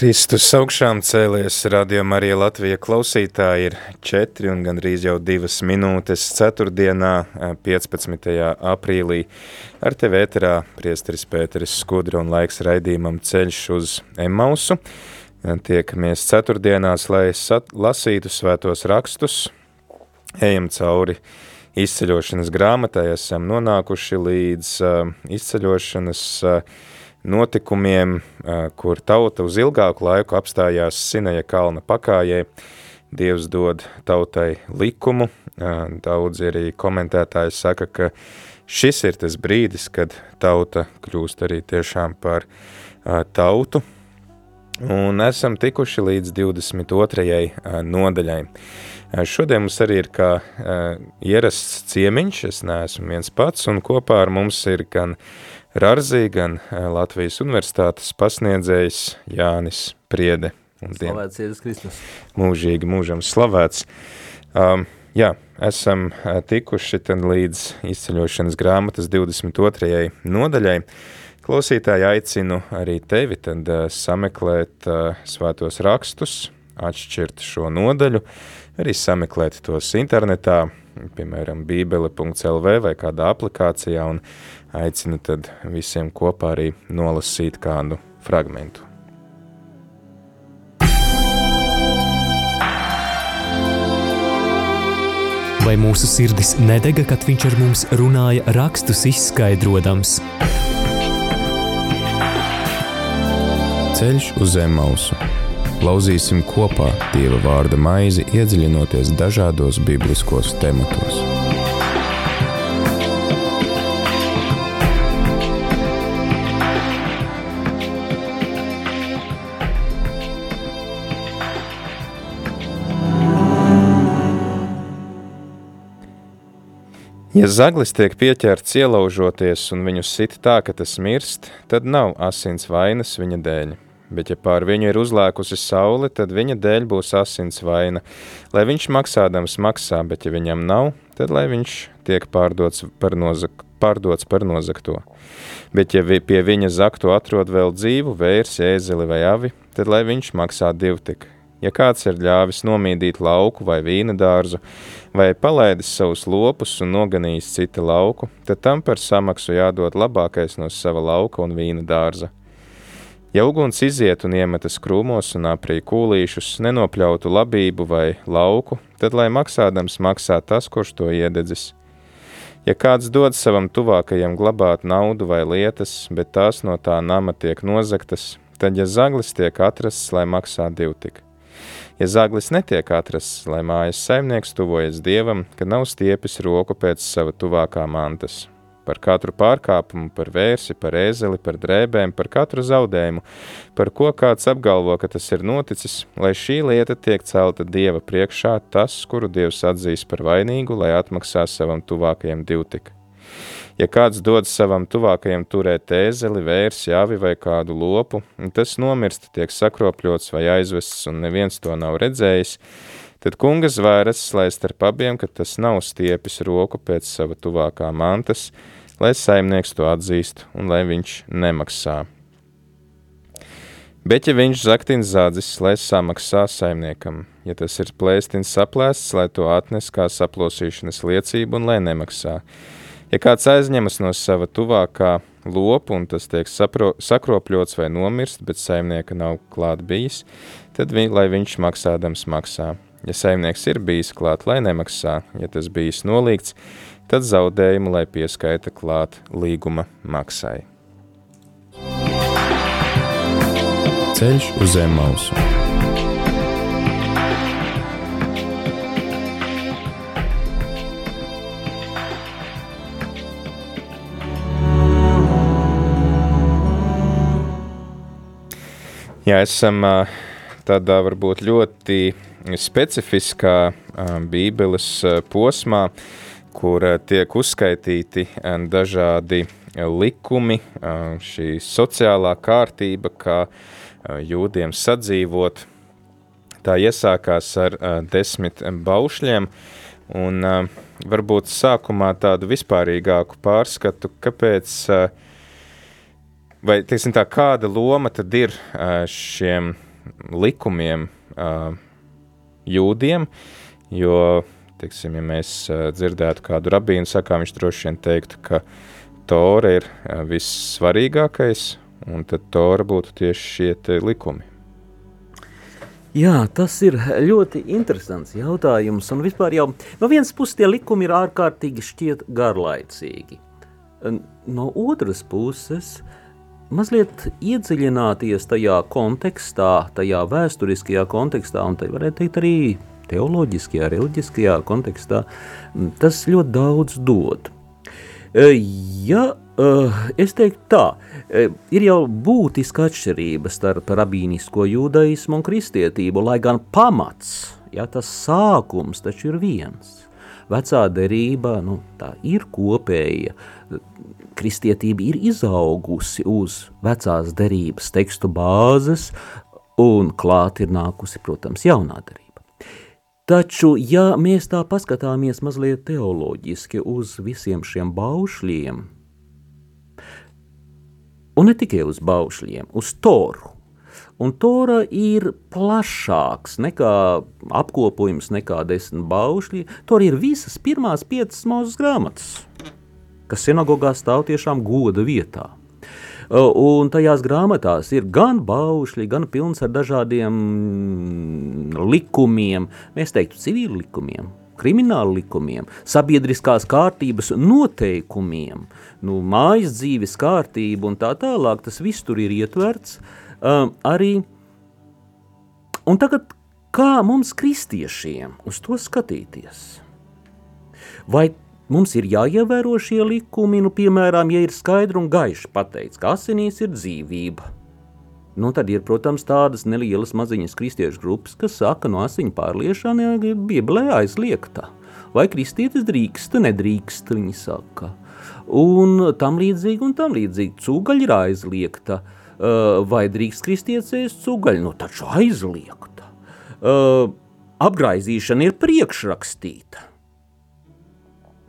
Kristus augšām cēlies, radio Marija Latvija klausītāji ir 4 un gandrīz jau 2 minūtes ceturtdienā 15. aprīlī. Ar tevi ēterā priesteris Pēteris Skudra un laiks raidījumam ceļš uz Emausu. Tiekamies ceturtdienās, lai lasītu svētos rakstus, ejam cauri izceļošanas grāmatai, esam nonākuši līdz uh, izceļošanas uh, notikumiem, kur tauta uz ilgāku laiku apstājās Sineja kalna pakājē. Dievs dod tautai likumu. Daudz arī komentētāji saka, ka šis ir tas brīdis, kad tauta kļūst arī tiešām par tautu. Un esam tikuši līdz 22. nodaļai. Šodien mums arī ir kā ierasts ciemiņš, es neesmu viens pats, un kopā ar mums ir gan uh, Rarzī, gan eh, Latvijas universitātes pasniedzējs Jānis Priede. Slavēts Jēzus Kristus. Mūžīgi mūžam slavēts. Um, jā, esam eh, tikuši tad līdz izceļošanas grāmatas 22. nodaļai. Klausītāji aicinu arī tevi tad uh, sameklēt uh, svētos rakstus, atšķirt šo nodaļu, arī sameklēt tos internetā, piemēram, bībele.lv vai kādā aplikācijā un aicinu tad visiem kopā arī nolasīt kādu fragmentu. Vai mūsu sirdis nedega, kad viņš ar mums runāja rakstus izskaidrojams? Ceļš uz zem mausu. Lauzīsim kopā Dieva vārda maizi, iedziļinoties dažādos bibliskos tematos. Ja zaglis tiek pieķerts ielaužoties un viņu sit tā, ka tas mirst, tad nav asins vainas viņa dēļ. Bet ja pār viņu ir uzlēkusi saule, tad viņa dēļ būs asins vaina. Lai viņš maksādams maksā, bet ja viņam nav, tad lai viņš tiek pārdots par, nozak, pārdots par nozakto. Bet ja vi, pie viņa zaktu atrod vēl dzīvu, vērs, ēzeli vai avi, tad lai viņš maksā divtik Ja kāds ir ļāvis nomīdīt lauku vai vīna dārzu, vai palaidis savus lopus un noganījis cita lauku, tad tam par samaksu jādod labākais no sava lauka un vīna dārza. Ja uguns iziet un iemetas krūmos un aprī kūlīšus, nenopļautu labību vai lauku, tad lai maksādams maksā tas, kurš to iededzis. Ja kāds dod savam tuvākajam glabāt naudu vai lietas, bet tās no tā nama tiek nozaktas, tad, ja zaglis tiek atrasts, lai maksā divtik. Ja zaglis netiek atrasts, lai mājas saimnieks tuvojas dievam, ka nav stiepis roku pēc sava tuvākā mantas. Par katru pārkāpumu, par vērsi, par ēzeli, par drēbēm, par katru zaudējumu, par ko kāds apgalvo, ka tas ir noticis, lai šī lieta tiek celta dieva priekšā, tas, kuru dievs atzīs par vainīgu, lai atmaksā savam tuvākajam divtika. Ja kāds dod savam tuvākajam turēt ēzeli, vērsi, avi vai kādu lopu, tas nomirst, tiek sakropļots vai aizvests, un neviens to nav redzējis, tad kunga zvēras, lai starp abiem, ka tas nav stiepis roku pēc sava tuvākā mantas, lai saimnieks to atzīst un lai viņš nemaksā. Bet, ja viņš zaktin zādzis, lai samaksā saimniekam, ja tas ir plēstins saplēsts, lai to atnes kā saplosīšanas liecību un lai nemaksā, Ja kāds aizņemas no sava tuvākā lopu un tas tiek sapro, sakropļots vai nomirst, bet saimnieka nav klāt bijis, tad vi, lai viņš maksādams maksā. Ja saimnieks ir bijis klāt, lai nemaksā, ja tas bijis nolīgts, tad zaudējumu, lai pieskaita klāt līguma maksai. Ceļš uz zem mausu. Jā, esam tādā varbūt ļoti specifiskā Bībeles posmā, kur tiek uzskaitīti dažādi likumi, šī sociālā kārtība, kā jūdiem sadzīvot. Tā iesākās ar desmit baušļiem, un varbūt sākumā tādu vispārīgāku pārskatu, kāpēc, vai, teiksim tā, kāda loma tad ir šiem likumiem jūdiem, jo, teiksim, ja mēs dzirdētu kādu rabīnu sakām, viņš droši vien teiktu, ka Tora ir vissvarīgākais, un tad Tora būtu tieši šie likumi. Jā, tas ir ļoti interesants jautājums. Un vispār jau no vienas puses tie likumi ir ārkārtīgi šķiet garlaicīgi. No otras puses, mazliet iedziļināties tajā kontekstā, tajā vēsturiskajā kontekstā, un tā varētu teikt arī teoloģiskajā, reliģiskajā kontekstā, tas ļoti daudz dod. Ja es teiktu tā, ir jau būtiska atšķirība starp rabīnisko jūdaismu un kristietību, lai gan pamats, ja tas sākums taču ir viens. Vecā derība nu, ir kopēja. Kristietība ir izaugusi uz vecās derības tekstu bāzes, un klāt ir nākusi, protams, jaunā derība. Taču, ja mēs tā paskatāmies mazliet teoloģiski uz visiem šiem baušļiem, un ne tikai uz baušļiem, uz toru, un tora ir plašāks nekā apkopojums, nekā desmit baušļi, tora ir visas pirmās piecas mūzes grāmatas, kas sinagogā stāv tiešām goda vietā. Un tajās grāmatās ir gan baušļi, gan pilns ar dažādiem likumiem, mēs teiktu, civili likumiem, krimināla likumiem, sabiedriskās kārtības noteikumiem, nu, mājas dzīves kārtību un tā tālāk. Tas viss tur ir ietverts. Um, arī, un tagad kā mums kristiešiem uz to skatīties? Vai Mums ir jāievēro šie likumi, nu, piemēram, ja ir skaidri un gaiši pateikts, ka asinīs ir dzīvība. Nu, tad ir, protams, tādas nelielas maziņas kristiešu grupas, kas saka, no asiņu pārliešana ir Bībelē aizliegta. Vai kristietis drīkst, nedrīkst, viņi saka. Un tam līdzīgi, un tam līdzīgi. Cūgaļa ir aizliegta. Vai drīkst kristietis ēst cūgaļu? Nu, taču aizliegta. Apgraizīšana ir priekšrakstīta.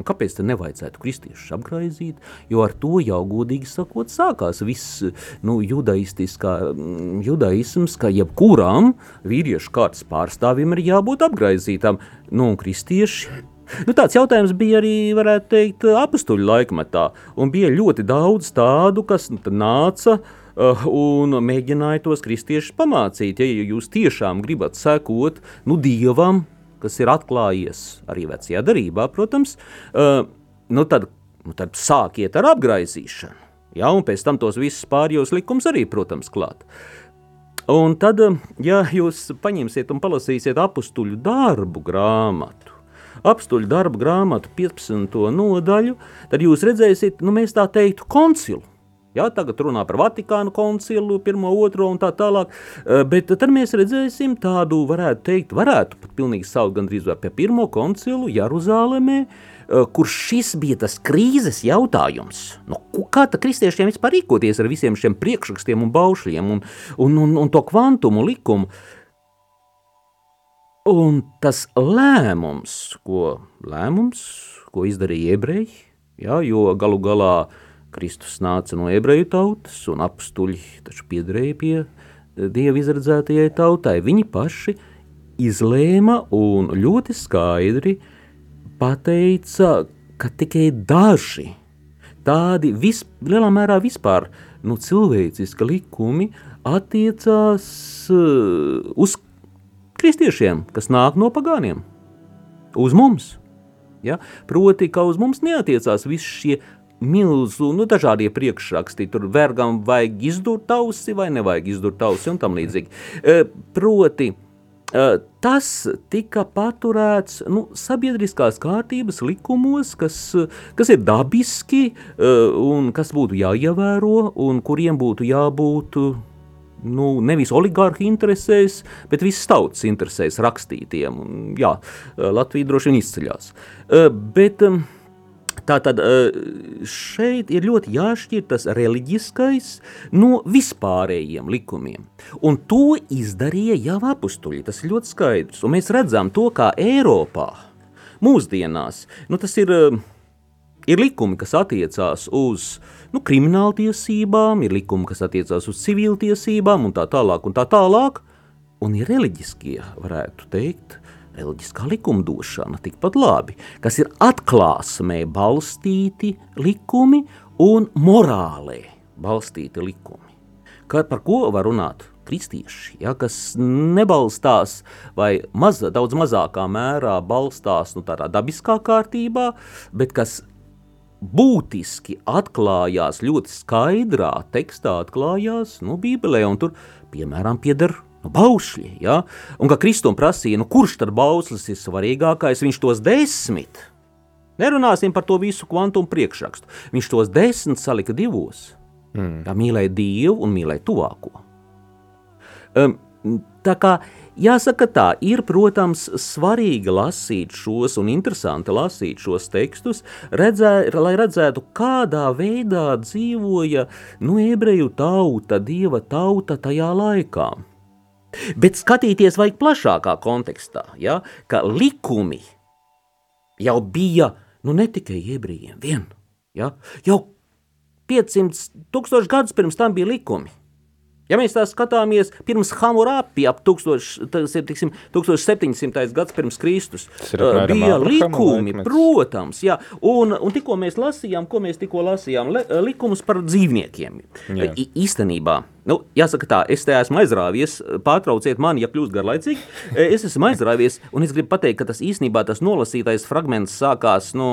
Un kāpēc tam nevajadzētu kristiešus apgraizīt? Jo ar to jau, godīgi sakot, sākās viss nu, mm, judaisms, ka jebkuram vīriešu kārtas pārstāvim ir jābūt apgraizītam. Nu, kristieši Nu, tāds jautājums bija arī, varētu teikt, apstuļu laikmetā. Un bija ļoti daudz tādu, kas nu, nāca uh, un mēģināja tos kristiešus pamācīt. Ja jūs tiešām gribat sekot nu, dievam, kas ir atklājies arī vecajā darbā, protams, uh, nu tad, nu tad sākiet ar apgaizīšanu. Ja, un pēc tam tos visus pārējos likumus arī, protams, klāt. Un tad, ja jūs paņemsiet un palasīsiet apstuļu darbu grāmatu, apstuļu darbu grāmatu 15. nodaļu, tad jūs redzēsiet, nu mēs tā teiktu, koncilu. Ja, tagad runā par Vatikānu koncilu, pirmo, otro un tā tālāk, eh, bet tad mēs redzēsim tādu, varētu teikt, varētu pat pilnīgi saukt gandrīz vai pie pirmo koncilu Jeruzālēmē, eh, kur šis bija tas krīzes jautājums. Nu, kā tad kristiešiem vispār rīkoties ar visiem šiem priekšrakstiem un baušļiem un, un, un, un to kvantumu likumu? Un tas lēmums, ko, lēmums, ko izdarīja ebreji, ja, jo galu galā uh, Kristus nāca no ebreju tautas, un apstuļi taču piederēja pie eh, dieva izredzētajai tautai. Viņi paši izlēma un ļoti skaidri pateica, ka tikai daži tādi vis, lielā mērā vispār nu, cilvēciski likumi attiecās uh, uz kristiešiem, kas nāk no pagāniem, uz mums. Ja? Proti, ka uz mums neatiecās visi šie milzu, nu, dažādie priekšraksti. Tur vergam vajag izdurt ausi vai nevajag izdurt ausi un tam līdzīgi. E, proti, e, tas tika paturēts nu, sabiedriskās kārtības likumos, kas, kas ir dabiski e, un kas būtu jāievēro un kuriem būtu jābūt nu, nevis oligārhi interesēs, bet visas tautas interesēs rakstītiem. Un, jā, Latvija droši vien izceļās. Bet, Tātad šeit ir ļoti jāšķir tas reliģiskais no vispārējiem likumiem. Un to izdarīja jau apstuļi. Tas ir ļoti skaidrs. Un mēs redzam to, kā Eiropā mūsdienās nu, tas ir, ir likumi, kas attiecās uz nu, krimināltiesībām, ir likumi, kas attiecās uz civiltiesībām un tā tālāk. Un tā tālāk. Un ir reliģiskie, varētu teikt, reliģiskā likumdošana tikpat labi, kas ir atklāsmē balstīti likumi un morālē balstīti likumi. Kā, par ko var runāt kristieši, ja, kas nebalstās vai maz, daudz mazākā mērā balstās nu, tādā dabiskā kārtībā, bet kas būtiski atklājās ļoti skaidrā tekstā, atklājās nu, Bībelē, un tur, piemēram, pieder nu, baušļi. Ja? Un kā Kristum prasīja, nu, kurš tad bauslis ir svarīgākais, viņš tos desmit. Nerunāsim par to visu kvantumu priekšrakstu. Viņš tos desmit salika divos. Mm. Tā mīlēja Dievu un mīlēja tuvāko. Um, tā kā Jāsaka, tā ir, protams, svarīgi lasīt šos un interesanti lasīt šos tekstus, redzē, lai redzētu, kādā veidā dzīvoja nu, ebreju tauta, dieva tauta tajā laikā. Bet skatīties vajag plašākā kontekstā, ja, ka likumi jau bija nu, ne tikai ebrejiem vien. Ja, jau 500 tūkstoši gadus pirms tam bija likumi. Ja mēs tā skatāmies pirms Hamurāpi ap 1000, tiksim, 1700. gads pirms Kristus, bija likumi, protams, jā, un, un tikko mēs lasījām, ko mēs tikko lasījām, likumus par dzīvniekiem. Jā. Īstenībā Nu, jāsaka, tā, es te esmu aizrāvies, pārtrauciet mani, ja kļūst garlaicīgi. Es esmu aizrāvies, un es gribu pateikt, ka tas īstenībā tas nolasītais fragments sākās nu,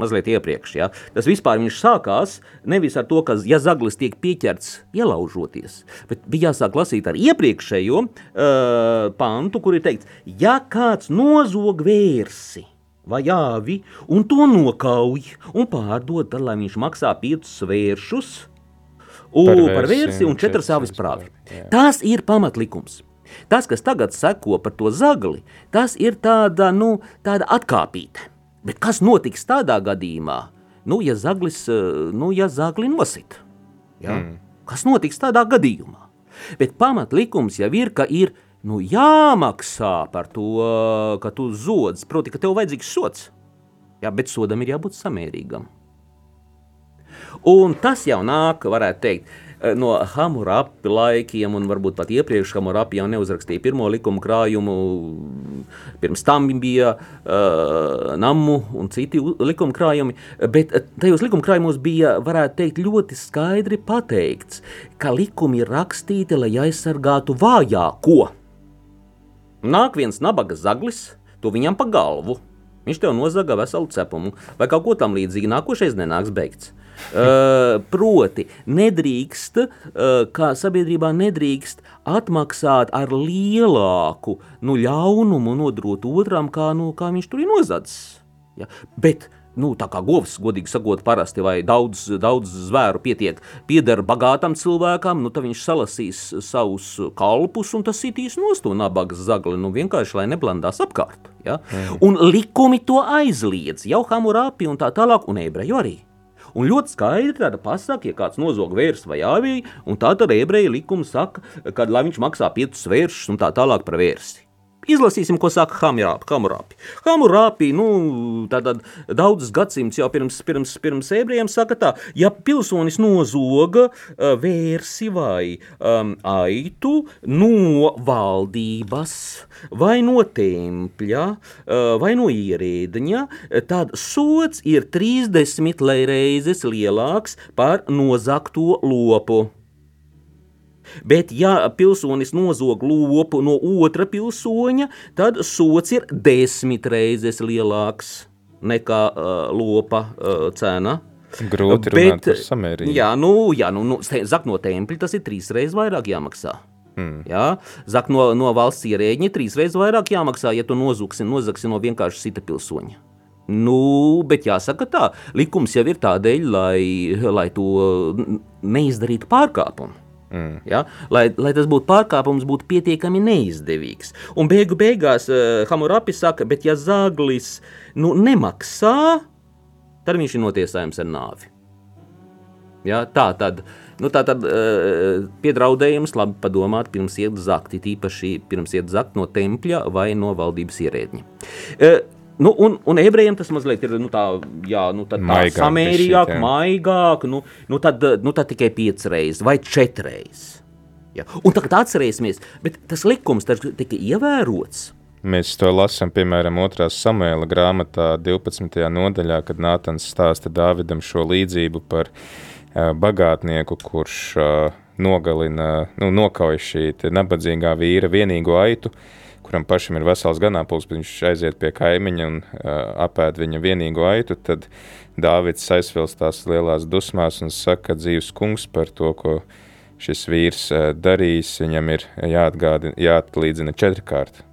mazliet iepriekš. Ja? Tas vispār sākās nevis ar to, ka ja zaglis tiek pieķerts ielaužoties, bet bija jāsāk lasīt ar iepriekšējo uh, pantu, kur ir teikts, ja kāds nozog vērsi vai āvi un to nokauj un pārdod, tad lai viņš maksā piecus svēršus U, par, par versi un četras avis prāvi. Tas ir pamatlikums. Tas, kas tagad seko par to zagli, tas ir tāda, nu, tāda atkāpīte. Bet kas notiks tādā gadījumā, nu, ja zaglis, eh, nu, ja zagli nosit? Ja? Mm. Kas notiks tādā gadījumā? Bet pamatlikums jau ir, ka ir nu, jāmaksā par to, ka tu zodz, proti, ka tev vajadzīgs sots. Ja, bet sodam ir jābūt samērīgam. Un tas jau nāk, varētu teikt, eh, no Hamurapi laikiem, un varbūt pat iepriekš Hamurapi jau neuzrakstīja pirmo likumu krājumu. Pirms tam bija uh, Namu un citi likuma krājumi, bet tajos likuma krājumos bija, varētu teikt, ļoti skaidri pateikts, ka likumi ir rakstīti, lai aizsargātu vājāko. Nāk viens nabaga zaglis, to viņam pa galvu. Viņš tev nozaga veselu cepumu vai kaut ko tam līdzīgu. Nākošais nenāks beigts. Uh, proti, nedrīkst, uh, kā sabiedrībā nedrīkst atmaksāt ar lielāku nu, ļaunumu nodrot otram, kā, nu, kā viņš tur ir nozadzis. Ja? Bet, nu, tā kā govs, godīgi sakot, parasti vai daudz, daudz zvēru pietiek, pieder bagātam cilvēkam, nu, tad viņš salasīs savus kalpus un tas sitīs nost to nabaga zagli, nu, vienkārši, lai neblandās apkārt. Ja? Mm. Un likumi to aizliedz, jau Hamurāpi un tā tālāk, un ebreju arī. Un ļoti skaidri tāda pasaka, ja kāds nozog vērsu vai aviju, un tā tad ebreja likuma saka, ka lai viņš maksā piecus vēršus un tā tālāk par vērsi. Izlasīsim, ko saka Hamurāpi. Hamurāpi, nu, tātad daudzas gadsimts jau pirms, pirms, pirms ebrejiem saka tā, ja pilsonis nozoga vērsi vai um, aitu no valdības vai no tempļa vai no ierēdņa, tad sots ir 30 reizes lielāks par nozakto lopu. Bet, ja pilsonis nozog lopu no otra pilsoņa, tad sots ir desmit reizes lielāks nekā uh, lopa uh, cena. Grūti runāt par samērību. Jā, nu, jā, nu, nu zak no tempļa tas ir trīs reizes vairāk jāmaksā. Mm. Jā, zak no, no valsts ierēģiņa trīs reizes vairāk jāmaksā, ja tu nozugsi, nozagsi no vienkārši cita pilsoņa. Nu, bet jāsaka tā, likums jau ir tādēļ, lai, lai to neizdarītu pārkāpumu. Mm. Ja? Lai, lai tas būtu pārkāpums, būtu pietiekami neizdevīgs. Un beigu beigās uh, Hamurapi saka, bet ja zāglis nu, nemaksā, tad viņš ir notiesājams ar nāvi. Ja? Tā tad, nu, tā tad uh, piedraudējums labi padomāt pirms iet zakt, it īpaši pirms iet zakt no tempļa vai no valdības ierēdņa. Uh, Nu, un, un ebrejiem tas mazliet ir nu, tā, jā, nu, tā, tā samērīgāk, maigāk. Nu, nu, tad, nu, tad tikai piecas reizes vai četras reizes. Ja. Un tagad atcerēsimies, bet tas likums tika ievērots. Mēs to lasām, piemēram, 2. samēla grāmatā, 12. nodaļā, kad Nātans stāsta Dāvidam šo līdzību par uh, bagātnieku, kurš uh, nogalina, nu, nokauj šī nabadzīgā vīra vienīgo aitu, uh, kuram pašam ir vesels ganāpuls, bet viņš aiziet pie kaimiņa un uh, apēd viņa vienīgo aitu, tad Dāvids aizvilstās lielās dusmās un saka, ka dzīves kungs par to, ko šis vīrs uh, darījis, viņam ir jāatlīdzina četrkārt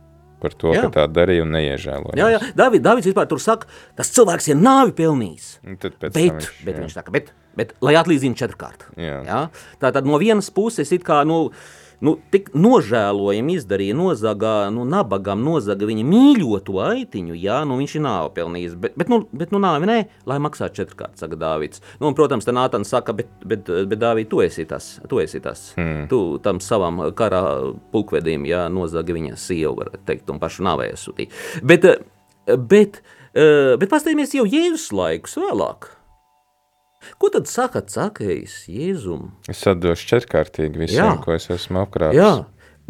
par to, jā. ka tā darīja un neiežēloja. Jā, jā, David, Davids vispār tur saka, tas cilvēks ir nāvi pelnījis. Bet, viņš, bet jā. viņš saka, bet, bet lai atlīdzina četrkārt. Jā. Jā? Tā tad no vienas puses it kā, nu, uh, nu, tik nožēlojami izdarīja, nozaga, nu, nabagam nozaga viņa mīļoto aitiņu, jā, nu, viņš ir nāvi pelnījis, bet, bet, nu, bet, nu, nāvi nē, lai maksā četrkārt, saka Dāvids. Nu, un, protams, te Nātans saka, bet, bet, bet Dāvid, tu esi tas, tu esi tas, hmm. tu tam savam karā pulkvedim, jā, nozaga viņa sievu, var teikt, un pašu nāvēja sūtīt. Bet, bet, bet pastājamies jau Jēzus laikus vēlāk. Ko tad saka cakējs Jēzum? Es atdošu četrkārtīgi visiem, Jā. ko es esmu apkrāpis. Jā,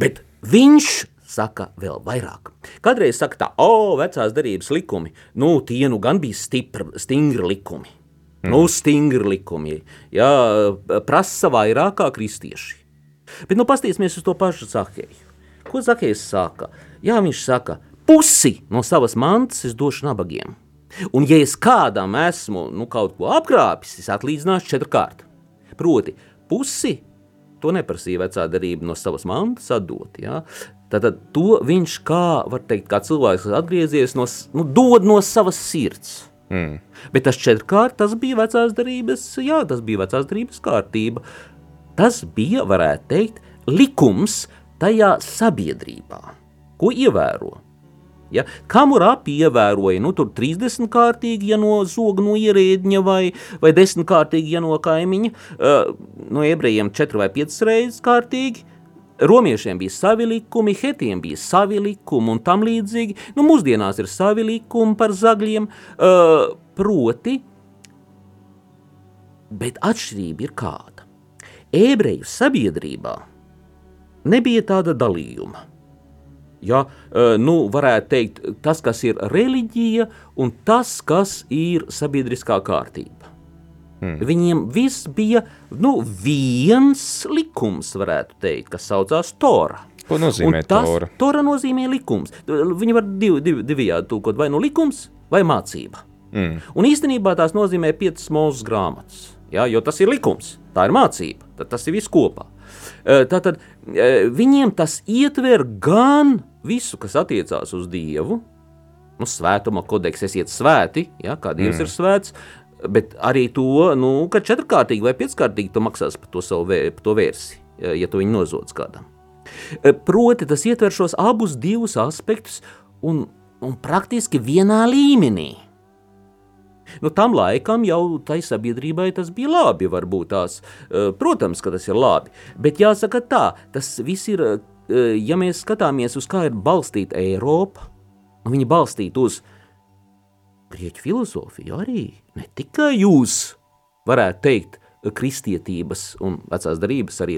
bet viņš saka vēl vairāk. Kadreiz saka tā, o, vecās darības likumi, nu, tie nu gan bija stipri, stingri likumi. Mm. Nu, stingri likumi, jā, prasa vairāk kā kristieši. Bet nu pastīsimies uz to pašu Zakēju. Ko Zakējs saka? Jā, viņš saka, pusi no savas mantas es došu nabagiem. Un, ja es kādam esmu nu, kaut ko apkrāpis, es atlīdzināšu četrkārt. Proti, pusi to neprasīja vecā darība no savas mantas atdot. Ja? Tad to viņš, kā, teikt, kā cilvēks, kas atgriezies, no, nu, dod no savas sirds. Mm. Bet tas četrkārt, tas bija vecās darības, jā, tas bija vecās darības kārtība. Tas bija, varētu teikt, likums tajā sabiedrībā, ko ievēro. Ja? Kamurāpi ievēroja nu, 30 kārtīgi, ja no zoga no ierēdņa vai, vai 10 kārtīgi, ja no kaimiņa, uh, no ebrejiem 4 vai 5 reizes kārtīgi, Romiešiem bija savi likumi, hetiem bija savi likumi un tam līdzīgi. Nu, mūsdienās ir savi likumi par zagļiem, uh, proti, bet atšķirība ir kāda. Ebreju sabiedrībā nebija tāda dalījuma. Ja, nu, varētu teikt, tas, kas ir reliģija, un tas, kas ir sabiedriskā kārtība. Hmm. Viņiem viss bija nu, viens likums, varētu teikt, kas saucās Tora. Ko nozīmē tas, Tora? Tora nozīmē likums. Viņi var div, div, divējādi tulkot, vai nu likums, vai mācība. Mm. Un īstenībā tās nozīmē piecas mūzes grāmatas. Ja, jo tas ir likums, tā ir mācība, tad tas ir viss kopā. Tātad viņiem tas ietver gan visu, kas attiecās uz Dievu, nu, svētuma kodeks, esiet svēti, ja, kā Dievs mm. ir svēts, bet arī to, nu, ka četrkārtīgi vai pieckārtīgi tu maksās par to savu vē, par to vērsi, ja tu viņu nozods kādam. Proti, tas ietver šos abus divus aspektus un, un praktiski vienā līmenī. Nu, tam laikam jau tai sabiedrībai tas bija labi, varbūt tās. Eh, protams, ka tas ir labi, bet jāsaka tā, tas viss ir, eh, ja mēs skatāmies uz kā ir balstīta Eiropa, un viņa balstīta uz grieķu filozofiju arī, ne tikai jūs varētu teikt, kristietības un vecās darības arī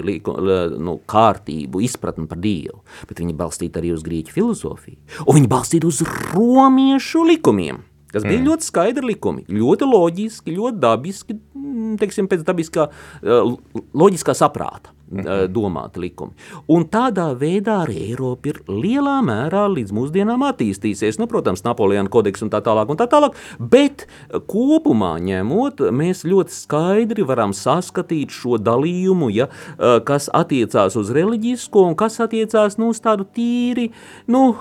nu, kārtību, izpratni par Dievu, bet viņi balstīta arī uz grieķu filozofiju, un viņi balstīta uz romiešu likumiem kas bija mm. ļoti skaidri likumi, ļoti loģiski, ļoti dabiski, mm, teiksim, pēc dabiskā, eh, loģiskā saprāta mm -hmm. domāti likumi. Un tādā veidā arī Eiropa ir lielā mērā līdz mūsdienām attīstīsies. Nu, protams, Napoleona kodeks un tā tālāk, un tā tālāk, bet kopumā ņemot, mēs ļoti skaidri varam saskatīt šo dalījumu, ja, eh, kas attiecās uz reliģisko un kas attiecās nu, uz tādu tīri, nu,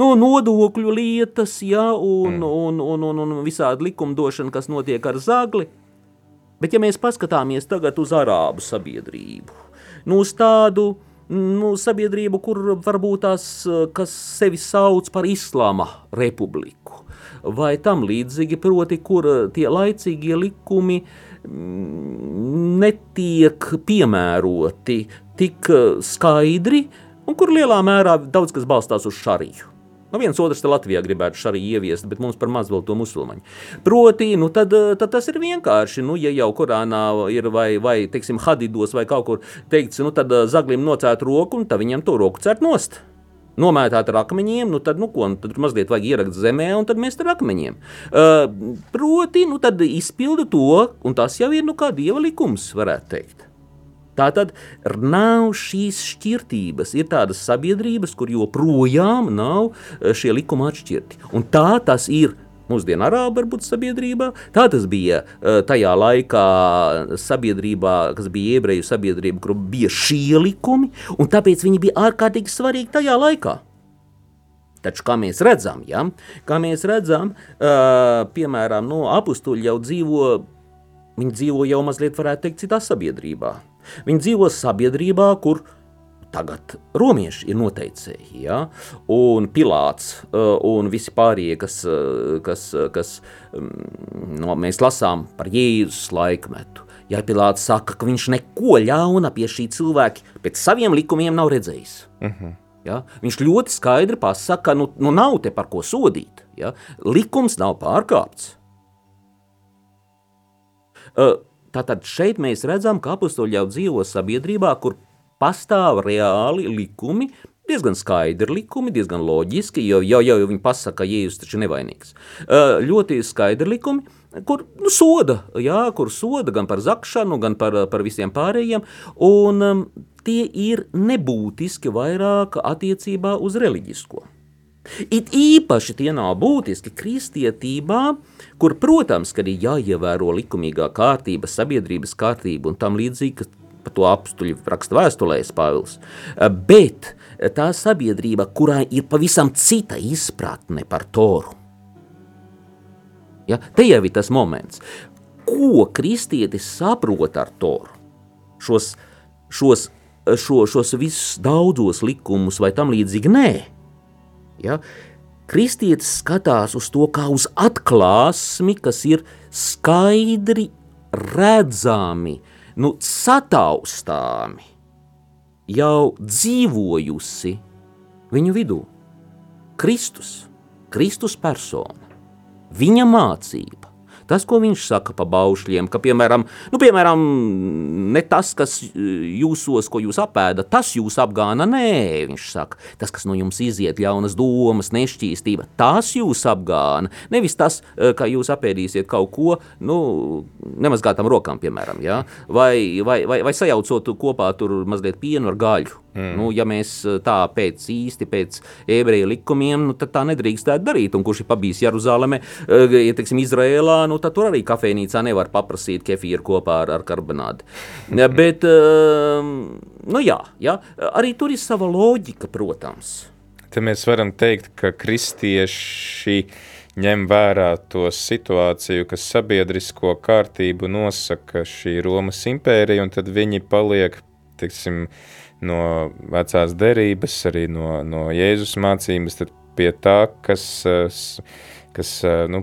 nu, nodokļu lietas, ja, un, mm. un, un, un, un visādi likumdošana, kas notiek ar zagli. Bet, ja mēs paskatāmies tagad uz arābu sabiedrību, nu, uz tādu nu, sabiedrību, kur varbūt tās, kas sevi sauc par Islāma republiku, vai tam līdzīgi, proti, kur tie laicīgie likumi mm, netiek piemēroti tik skaidri, un kur lielā mērā daudz kas balstās uz šariju. Nu, viens otrs te Latvijā gribētu arī ieviest, bet mums par maz vēl to musulmaņu. Proti, nu, tad, tad tas ir vienkārši, nu, ja jau Korānā ir vai, vai teiksim, hadidos vai kaut kur teikts, nu, tad zaglim nocēt roku un tad viņam to roku cērt nost nomētāt ar akmeņiem, nu tad, nu, ko, nu, tad mazliet vajag ierakt zemē, un tad mēs ar akmeņiem. Uh, proti, nu, tad izpilda to, un tas jau ir, nu, kā dieva likums, varētu teikt. Tā tad nav šīs šķirtības. Ir tādas sabiedrības, kur joprojām nav eh, šie likumi atšķirti. Un tā tas ir mūsdienu arābu varbūt sabiedrībā. Tā tas bija eh, tajā laikā sabiedrībā, kas bija ebreju sabiedrība, kur bija šie likumi, un tāpēc viņi bija ārkārtīgi svarīgi tajā laikā. Taču, kā mēs redzam, ja, kā mēs redzam uh, piemēram, no apstuļi jau dzīvo, viņi dzīvo jau mazliet, varētu teikt, citā sabiedrībā. Viņi dzīvo sabiedrībā, kur tagad romieši ir noteicēji, ja? un Pilārs uh, un visi pārējie, kas, uh, kas, uh, kas um, no, mēs lasām par Jēzus laikmetu. Ja Pilārs saka, ka viņš neko ļauna pie šī cilvēka pēc saviem likumiem nav redzējis. Uh mhm. -huh. Ja? Viņš ļoti skaidri pasaka, ka nu, nu nav te par ko sodīt. Ja? Likums nav pārkāpts. Uh, Tātad šeit mēs redzam, ka apakstoļi jau dzīvo sabiedrībā, kur pastāv reāli likumi, diezgan skaidri likumi, diezgan loģiski, jo jau, jau, jau viņi pasaka, ka Jēzus taču nevainīgs. Uh, ļoti skaidri likumi, kur nu, soda, jā, kur soda gan par zakšanu, gan par, par visiem pārējiem, un um, tie ir nebūtiski vairāk attiecībā uz reliģisko. It īpaši tie nav būtiski kristietībā, kur, protams, ka ir jāievēro likumīgā kārtība, sabiedrības kārtība un tam līdzīgi, par to apstuļu raksta vēstulēs Pāvils. Bet tā sabiedrība, kurā ir pavisam cita izpratne par toru. Ja, te jau ir tas moments, ko kristietis saprot ar toru. Šos, šos, šo, šos visus daudzos likumus vai tam līdzīgi nē Ja? Kristietis skatās uz to kā uz atklāsmi, kas ir skaidri redzami, nu, sataustāmi, jau dzīvojusi viņu vidū. Kristus, Kristus persona, viņa mācība, Tas, ko viņš saka par baušļiem, ka, piemēram, nu, piemēram, ne tas, kas e, jūsos, ko jūs apēdat, tas jūs apgāna, nē, viņš saka, tas, kas no jums iziet, ļaunas domas, nešķīstība, tas jūs apgāna. Nevis tas, e, ka jūs apēdīsiet kaut ko, nu, nemazgātam rokām, piemēram, ja? vai, vai, vai, vai sajaucot kopā tur mazliet pienu ar gaļu. Mm. Nu, ja mēs eh, tā pēc īsti pēc ebreju likumiem, nu, tad tā nedrīkstētu darīt. Un kurš ir pabijis Jeruzalemē, eh, ja teiksim, Izrēlā, nu, tad tur arī kafejnīcā nevar paprasīt kefīru kopā ar, ar karbonādi. Ja, bet, ehm, nu jā, jā, arī tur ir sava loģika, protams. Te mēs varam teikt, ka kristieši ņem vērā to situāciju, kas sabiedrisko kārtību nosaka šī Romas impērija, un tad viņi paliek, teiksim, uh, no vecās derības, arī no, no Jēzus mācības, tad pie tā, kas kas nu,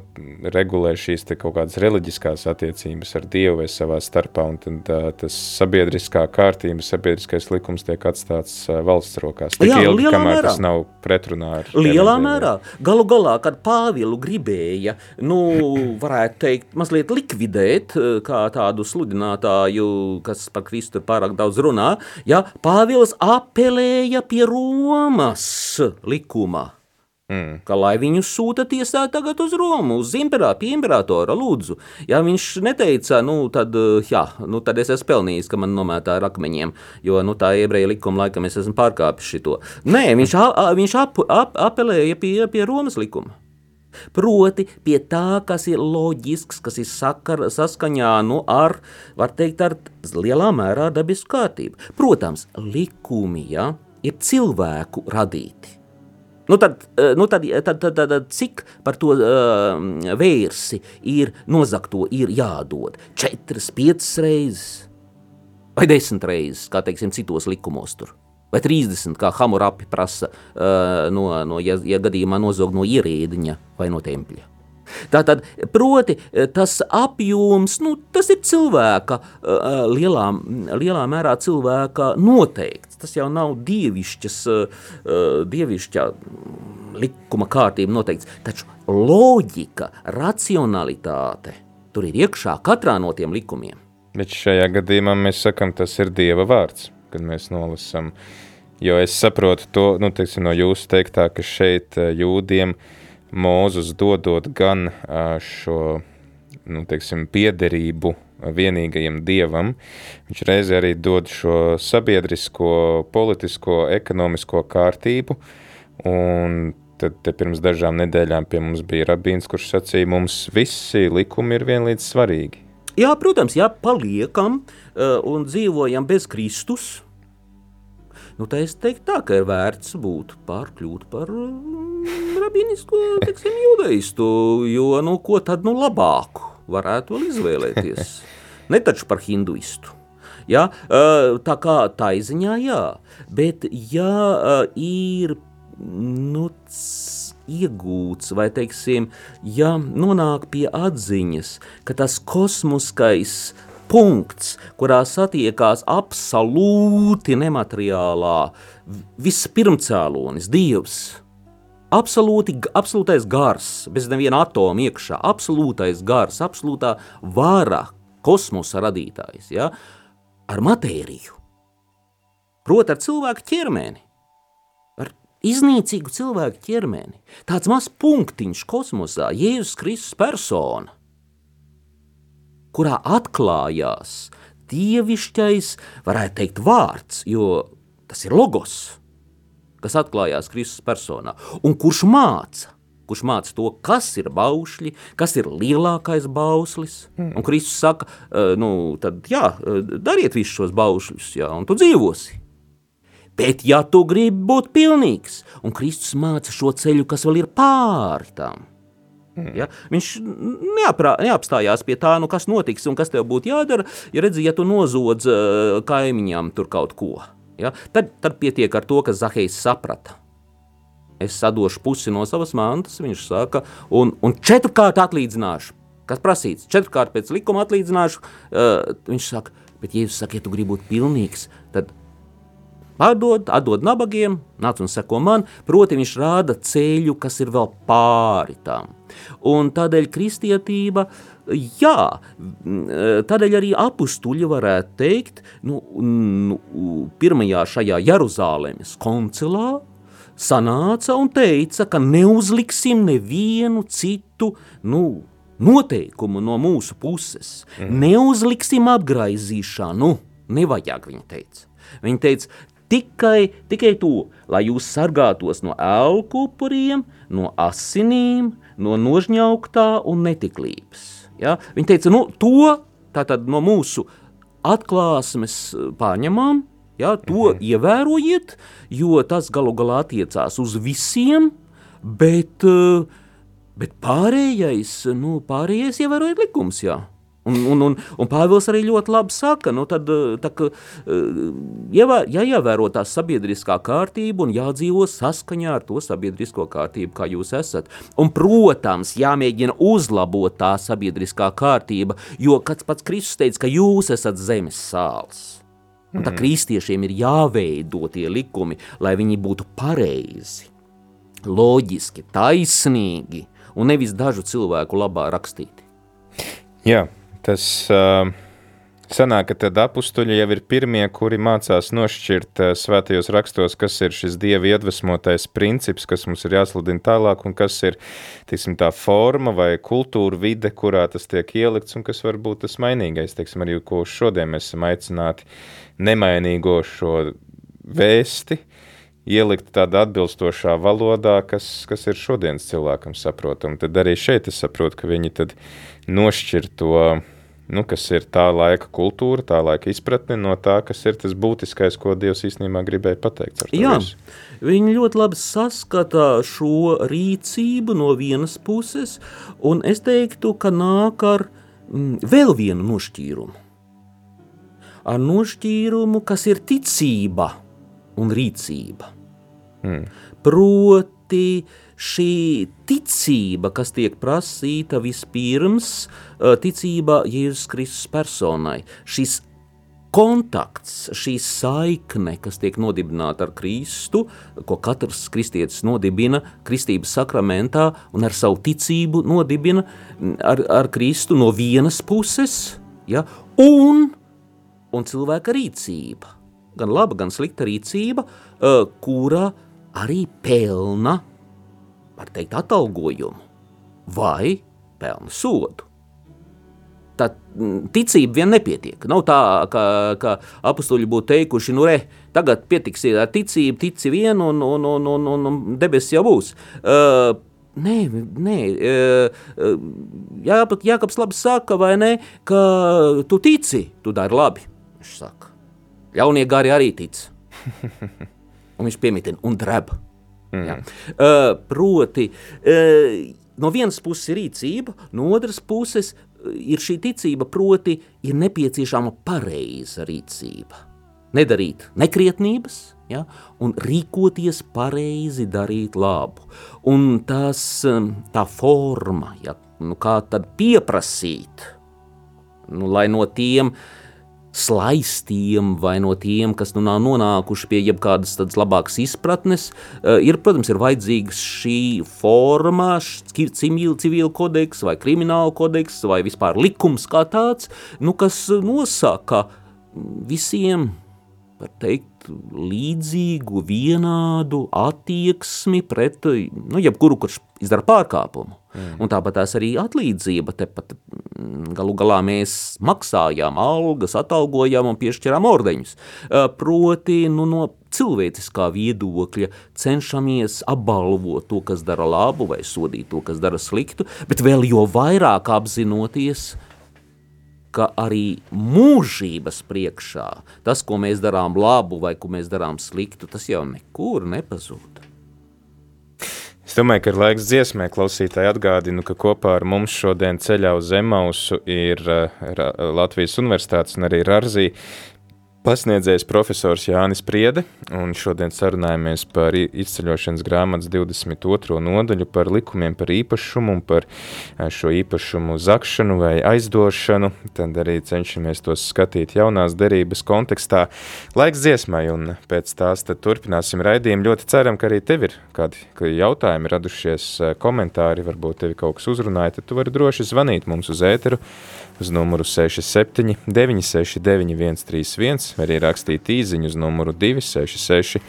regulē šīs kaut kādas reliģiskās attiecības ar Dievu vai savā starpā, un tad tas sabiedriskā kārtība, sabiedriskais likums tiek atstāts valsts rokās. Tik Jā, ilgi, kamēr mērā. tas nav pretrunā ar Lielā mērā. Galu galā, kad Pāvilu gribēja, nu, varētu teikt, mazliet likvidēt kā tādu sludinātāju, kas par Kristu pārāk daudz runā, ja, Pāvils apelēja pie Romas likuma. Mm. Ka lai viņu sūta tiesā tagad uz Romu, uz imperā, pie imperatora, lūdzu. Ja viņš neteica, nu tad, jā, nu tad es esmu pelnījis, ka man nomētā ar akmeņiem, jo nu, tā ebreja likuma laikam es esmu pārkāpis šito. Nē, viņš, a, viņš ap, ap, apelēja pie, pie Romas likuma. Proti, pie tā, kas ir loģisks, kas ir sakar, saskaņā nu, ar, var teikt, ar lielā mērā dabisku kārtību. Protams, likumi ja, ir cilvēku radīti. Nu tad, eh, nu tad, tad, tad, tad cik par to uh, vērsi ir nozakto ir jādod? Četras, piecas reizes. vai desmit reizes, kā teiksim, citos likumos tur. Vai 30, kā Hamurapi prasa, uh, no, no, ja, ja gadījumā nozog no ierēdiņa vai no tempļa. Tātad, proti, tas apjoms, nu, tas ir cilvēka, lielā, lielā mērā cilvēka noteikts. Tas jau nav dievišķas, dievišķā likuma kārtība noteikts. Taču loģika, racionalitāte tur ir iekšā katrā no tiem likumiem. Bet šajā gadījumā mēs sakam, tas ir Dieva vārds, kad mēs nolasam. Jo es saprotu to, nu, teiksim, no jūsu teiktā, ka šeit jūdiem uh, Mūzus dodot gan šo nu, teiksim, piederību vienīgajam dievam, viņš reizē arī dod šo sabiedrisko, politisko, ekonomisko kārtību, un tad te pirms dažām nedēļām pie mums bija rabīns, kurš sacīja, mums visi likumi ir vienlīdz svarīgi. Jā, protams, ja paliekam uh, un dzīvojam bez Kristus, nu, tā es teiktu tā, ka ir vērts būt pārkļūt par rabīnisko, teiksim, judaistu, jo, nu, ko tad, nu, labāku varētu vēl izvēlēties? Ne taču par hinduistu. Ja? Tā kā tā izziņā, jā, bet ja ir, nu, iegūts, vai, teiksim, ja nonāk pie atziņas, ka tas kosmiskais punkts, kurā satiekās absolūti nemateriālā vispirmcēlonis, Dievs, absolūti, absolūtais gars, bez neviena atoma iekšā, absolūtais gars, absolūtā vara, kosmosa radītājs, ja, ar matēriju, proti ar cilvēku ķermeni, ar iznīcīgu cilvēku ķermeni, tāds mazs punktiņš kosmosā, Jēzus Kristus persona, kurā atklājās dievišķais, varētu teikt, vārds, jo tas ir logos, kas atklājās Kristus personā, un kurš māca, kurš māca to, kas ir baušļi, kas ir lielākais bauslis. Mm. Un Kristus saka, nu, tad jā, dariet visus šos baušļus, jā, un tu dzīvosi. Bet, ja tu gribi būt pilnīgs, un Kristus māca šo ceļu, kas vēl ir pāri tam, Mm. Ja? Viņš neaprā, neapstājās pie tā, nu, kas notiks un kas tev būtu jādara. Ja redzi, ja tu nozodz uh, kaimiņam tur kaut ko, Ja? Tad, tad pietiek ar to, ka Zahejs saprata. Es sadošu pusi no savas mantas, viņš saka, un, un četrkārt atlīdzināšu. Kas prasīts? Četrkārt pēc likuma atlīdzināšu. Uh, viņš saka, bet, ja jūs sakat, ja tu gribi būt pilnīgs, tad pārdod, atdod nabagiem, nāc un seko man. Proti, viņš rāda ceļu, kas ir vēl pāri tam. Un tādēļ kristietība Jā, tādēļ arī apstuļi varētu teikt, nu, nu, pirmajā šajā Jeruzālēmas koncilā sanāca un teica, ka neuzliksim nevienu citu nu, noteikumu no mūsu puses. Mm. Neuzliksim apgraizīšanu, nevajag, viņa teica. Viņa teica, tikai, tikai to, lai jūs sargātos no elkupuriem, no asinīm, no nožņauktā un netiklības. Ja? Viņi teica, nu, to tātad, no mūsu atklāsmes eh, pārņemam, ja, to mhm. ievērojiet, jo tas galu galā attiecās uz visiem, bet, eh, bet pārējais, nu, pārējais ievērojiet likums, jā. Un, un, un, un Pāvils arī ļoti labi saka, nu tad, eh, tā, ka, eh, jāievēro tā sabiedriskā kārtība un jādzīvo saskaņā ar to sabiedrisko kārtību, kā jūs esat. Un, protams, jāmēģina uzlabot tā sabiedriskā kārtība, jo kāds pats Kristus teica, ka jūs esat zemes sāls. Un tā mm. kristiešiem ir jāveido tie likumi, lai viņi būtu pareizi, loģiski, taisnīgi un nevis dažu cilvēku labā rakstīti. Jā, tas uh, sanāk, ka tad apustuļi jau ir pirmie, kuri mācās nošķirt uh, svētajos rakstos, kas ir šis Dieva iedvesmotais princips, kas mums ir jāsludina tālāk, un kas ir, tiksim, tā forma vai kultūra vide, kurā tas tiek ielikts, un kas var būt tas mainīgais, teiksim, arī, ko šodien mēs esam aicināti nemainīgo šo vēsti, ielikt tādā atbilstošā valodā, kas, kas ir šodienas cilvēkam saprotam. Tad arī šeit es saprotu, ka viņi tad nošķir to, nu, kas ir tā laika kultūra, tā laika izpratne no tā, kas ir tas būtiskais, ko Dievs īstenībā gribēja pateikt. Jā, viņi ļoti labi saskata šo rīcību no vienas puses, un es teiktu, ka nāk ar mm, vēl vienu nošķīrumu. ar nošķīrumu, kas ir ticība un rīcība. Mm. Proti, šī ticība, kas tiek prasīta vispirms, ticība Jēzus Kristus personai, šis kontakts, šī saikne, kas tiek nodibināta ar Kristu, ko katrs kristietis nodibina kristības sakramentā un ar savu ticību nodibina ar, ar Kristu no vienas puses, ja, un, un cilvēka rīcība, gan laba, gan slikta rīcība, kura arī pelna, var teikt, atalgojumu vai pelna sodu tā mm, ticība vien nepietiek. Nav tā, ka, ka apstuļi būtu teikuši, nu, re, tagad pietiksiet ar ticību, tici vien, un, un, un, un, un, debesis jau būs. Uh, Nē, nē, Jā, Jākaps labi saka, vai ne, ka tu tici, tu dari labi, viņš saka. Ļaunie gari arī tic. Un viņš piemitina un dreb. Mm. Uh, proti, uh, no vienas puses ir rīcība, no otras puses ir šī ticība, proti, ir nepieciešama pareiza rīcība. Nedarīt nekrietnības, ja, un rīkoties pareizi, darīt labu. Un tas, tā forma, ja, nu kā tad pieprasīt, nu, lai no tiem uh, slaistiem vai no tiem, kas nu nav nonākuši pie jebkādas tādas labākas izpratnes, uh, ir, protams, ir vajadzīgs šī forma, civil, civil kodeks vai krimināla kodeks vai vispār likums kā tāds, nu, kas nosaka visiem, var teikt, līdzīgu, vienādu attieksmi pret nu, jebkuru, kurš izdara pārkāpumu. Mm. Un tāpat tās arī atlīdzība. Tepat galu galā mēs maksājām algas, atalgojām un piešķirām ordeņus. Proti, nu, no cilvēciskā viedokļa cenšamies apbalvot to, kas dara labu, vai sodīt to, kas dara sliktu, bet vēl jo vairāk apzinoties, ka arī mūžības priekšā tas, ko mēs darām labu vai ko mēs darām sliktu, tas jau nekur nepazūd. Es domāju, ka ir laiks dziesmē klausītāji atgādinu, ka kopā ar mums šodien ceļā uz Zemausu ir uh, Latvijas Universitātes un arī Rarzī Pasniedzējs profesors Jānis Priede, un šodien sarunājamies par izceļošanas grāmatas 22. nodaļu par likumiem par īpašumu un par šo īpašumu zakšanu vai aizdošanu. Tad arī cenšamies tos skatīt jaunās derības kontekstā. Laiks dziesmai, un pēc tās tad turpināsim raidījumu. Ļoti ceram, ka arī tev ir kādi jautājumi radušies, komentāri, varbūt tevi kaut kas uzrunāja, tad tu vari droši zvanīt mums uz ēteru uz numuru 67 969 131 vai arī rakstīt īziņu uz numuru 266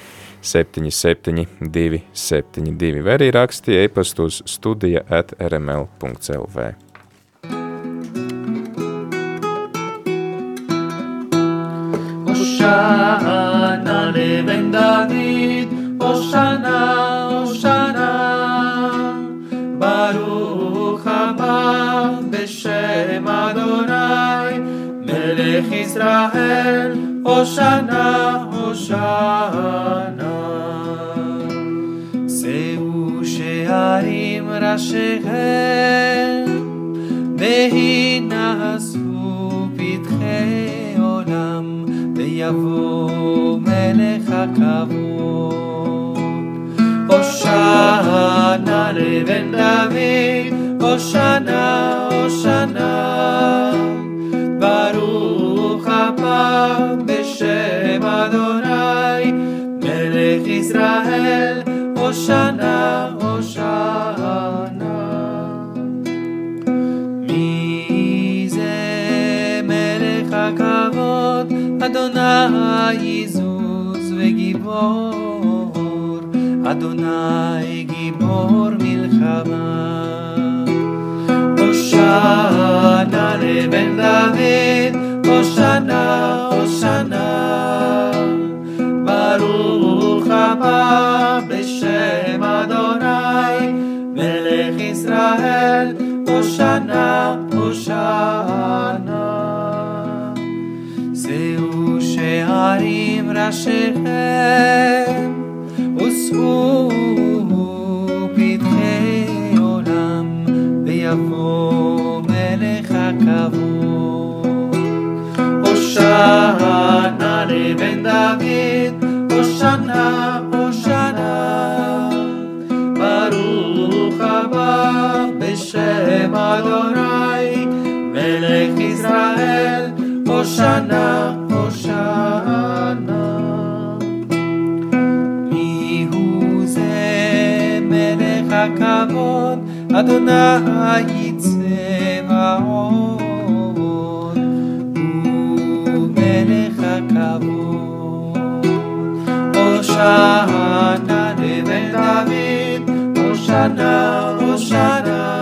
77 272 vai arī rakstīja e-pastu uz studija at rml.lv. Hoshana leben David, Hoshana, Hoshana, Baruch. Madonna, Adonai, Melech Israel, Oshana, Hoshana. Seu shearim rashehem, Vehinasu pitche olam, Veyavo melech hakavod. Oshana leben David, Hosanna, Hosanna, Baruch haba beShem Adonai, Melech Israel, Hosanna, Hosanna. Mi Melech hakavod, Adonai Yizuz veGibor, Adonai gibor milchama. Hosanna Leben David, Hosanna, Hosanna. Baruch haba b'shem Adonai, Melech Israel, Hosanna, Hosanna. Zeu she'arim rashihem, us'u ויבוא מלך הכבוד. הושענה לבן דוד, הושענא, הושענא. ברוך הבא בשם אדוני, מלך ישראל, הושענא, הושענא. אדוני צבאות. הוא מלך הכבוד. הושענא לבן דוד, הושענא, הושענא.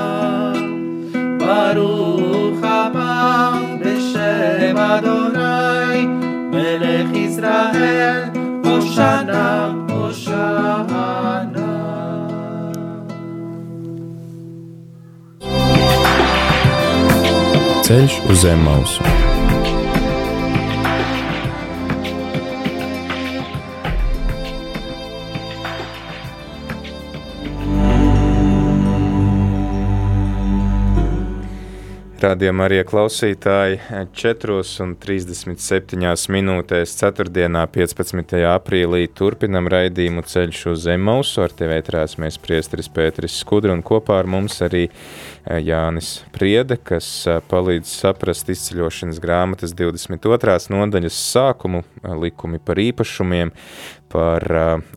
ברוך הבא בשם אדוני, מלך ישראל, הושענא, הושענא. Ceļš uz zem mausu. Radījumā arī klausītāji 4,37 minūtēs 4. 15. aprīlī turpinam raidījumu ceļš uz Zemausu. Ar tevi ētrās mēs priesteris Pēteris Skudra un kopā ar mums arī Jānis Priede, kas palīdz saprast izceļošanas grāmatas 22. nodaļas sākumu, likumi par īpašumiem, par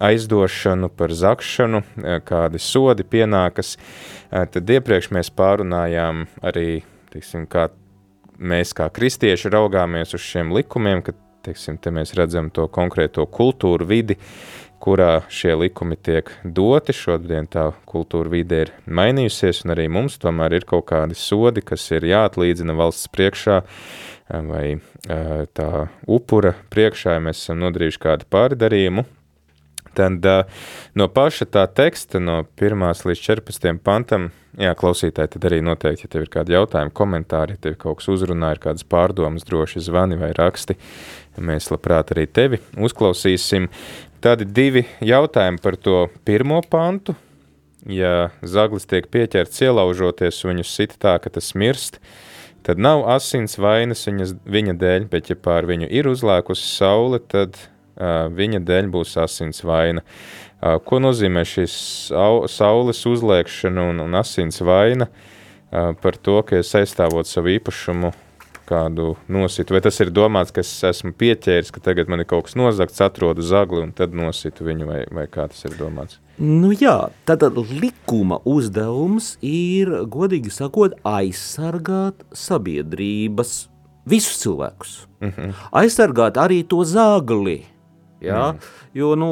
aizdošanu, par zakšanu, kādi sodi pienākas. Tad iepriekš mēs pārunājām arī teiksim, kā mēs kā kristieši raugāmies uz šiem likumiem, ka teiksim, te mēs redzam to konkrēto kultūru vidi, kurā šie likumi tiek doti. Šodien tā kultūra vide ir mainījusies, un arī mums tomēr ir kaut kādi sodi, kas ir jāatlīdzina valsts priekšā, vai tā upura priekšā, ja mēs esam nodarījuši kādu pārdarījumu, tad no paša tā teksta, no 1 līdz 14 pantam, jā, klausītāji, tad arī noteikti, ja tev ir kādi jautājumi, komentāri, ja tev kaut kas uzrunā, ir kādas pārdomas, droši zvani vai raksti, mēs labprāt arī tevi uzklausīsim. Tādi divi jautājumi par to pirmo pantu. Ja zaglis tiek pieķerts ielaužoties, viņu sit tā, ka tas mirst, tad nav asins vainas viņas, viņa dēļ, bet ja pār viņu ir uzlēkusi saule, tad viņa dēļ būs asins vaina. Ko nozīmē šis saules uzliekšana un, un asins vaina par to, ka es aizstāvot savu īpašumu kādu nositu? Vai tas ir domāts, ka es esmu pieķēris, ka tagad man ir kaut kas nozagts, atrodu zagli un tad nositu viņu, vai, vai kā tas ir domāts? Nu jā, tātad likuma uzdevums ir, godīgi sakot, aizsargāt sabiedrības visus cilvēkus. Mm -hmm. Aizsargāt arī to zagli, Ja? Mm. Jo nu,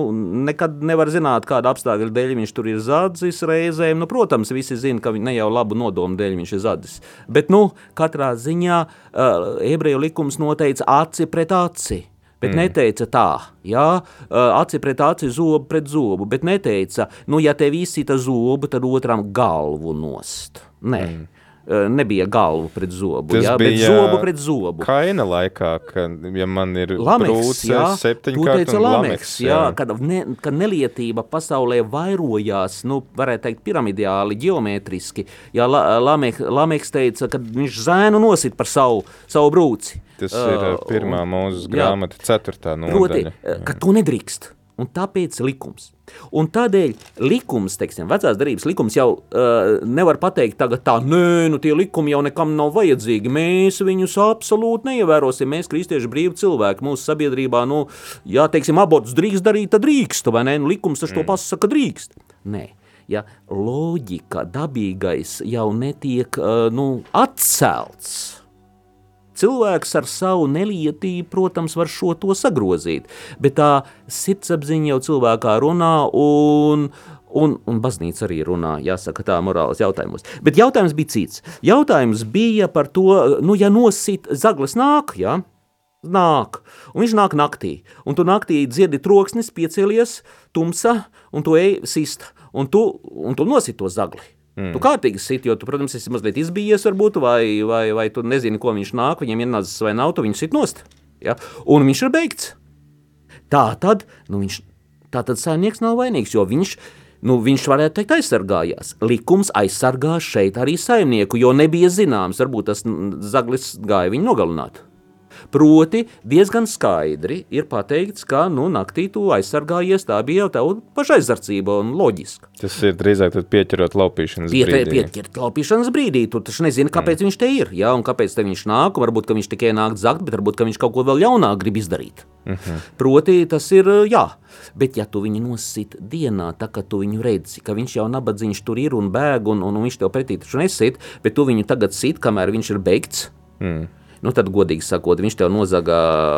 nekad nevar zināt, kāda apstākļa dēļ viņš tur ir zadzis reizēm. Nu, protams, visi zina, ka ne jau labu nodomu dēļ viņš ir zadzis. Bet nu, katrā ziņā uh, ebreju likums noteica aci pret aci. Bet mm. neteica tā, jā, aci pret aci, zobu pret zobu. Bet neteica, nu, ja tev izsita zobu, tad otram galvu nost. Nē. Mm nebija galva pret zobu. Tas jā, bija bet zobu pret zobu. Kaina laikā, kad ja man ir Lameks, jā, septiņkārt un lameks. Jā, jā. Kad, ne, kad nelietība pasaulē vairojās, nu, varētu teikt, piramidiāli, geometriski. Jā, la, lameks, lameks teica, ka viņš zēnu nosit par savu, savu brūci. Tas uh, ir pirmā mūzes grāmata, ceturtā nodaļa. Proti, ka to nedrīkst. Un tāpēc likums. Un tādēļ likums, teiksim, vecās darbības likums jau uh, nevar pateikt, tagad tā, nē, nu tie likumi jau nekam nav vajadzīgi. Mēs viņus absolūti neievērosim. Mēs, kristieši, brīvi cilvēki, mūsu sabiedrībā, nu, ja, teiksim, abortus drīkst darīt, tad drīkst, vai ne? Nu, likums taču mm. to pasaka, drīkst. Nē. Ja loģika, dabīgais jau netiek uh, nu, atcelts, Cilvēks ar savu nelietību, protams, var šo to sagrozīt, bet tā sirdsapziņa jau cilvēkā runā un, un, un baznīca arī runā, jāsaka tā, morālas jautājumos. Bet jautājums bija cits. Jautājums bija par to, nu, ja nosit zagles nāk, ja, nāk, un viņš nāk naktī, un tu naktī dzirdi troksnis, piecēlies, tumsa, un tu ej sist, un tu, un tu nosit to zagli. Mm. Tu kārtīgi sit, jo tu, protams, esi mazliet izbijies, varbūt, vai, vai, vai tu nezini, ko viņš nāk, viņam ienācis vai nav, tu viņu sit nost. Ja? Un viņš ir beigts. Tā tad, nu viņš, tā tad saimnieks nav vainīgs, jo viņš, nu, viņš varētu teikt aizsargājās. Likums aizsargā šeit arī saimnieku, jo nebija zināms, varbūt tas zaglis gāja viņu nogalināt. Proti, diezgan skaidri ir pateikts, ka nu, naktī tu aizsargājies, tā bija jau tev pašaizsardzība un loģiska. Tas ir drīzāk pieķerot laupīšanas Pie, brīdī. pieķert laupīšanas brīdī, tu taču nezini, kāpēc mm. viņš te ir, ja, un kāpēc viņš nāk, varbūt, ka viņš tikai nāk zakt, bet varbūt, viņš kaut ko vēl jaunāk grib izdarīt. Mm -hmm. Proti, tas ir, jā, bet ja tu viņu nosit dienā, tā kā tu viņu redzi, ka viņš jau nabadzīgs tur ir un bēg, un, un, un viņš tev pretī taču nesit, bet tu viņu tagad sit, kamēr viņš ir beigts, mm nu, tad, godīgi sakot, viņš tev nozaga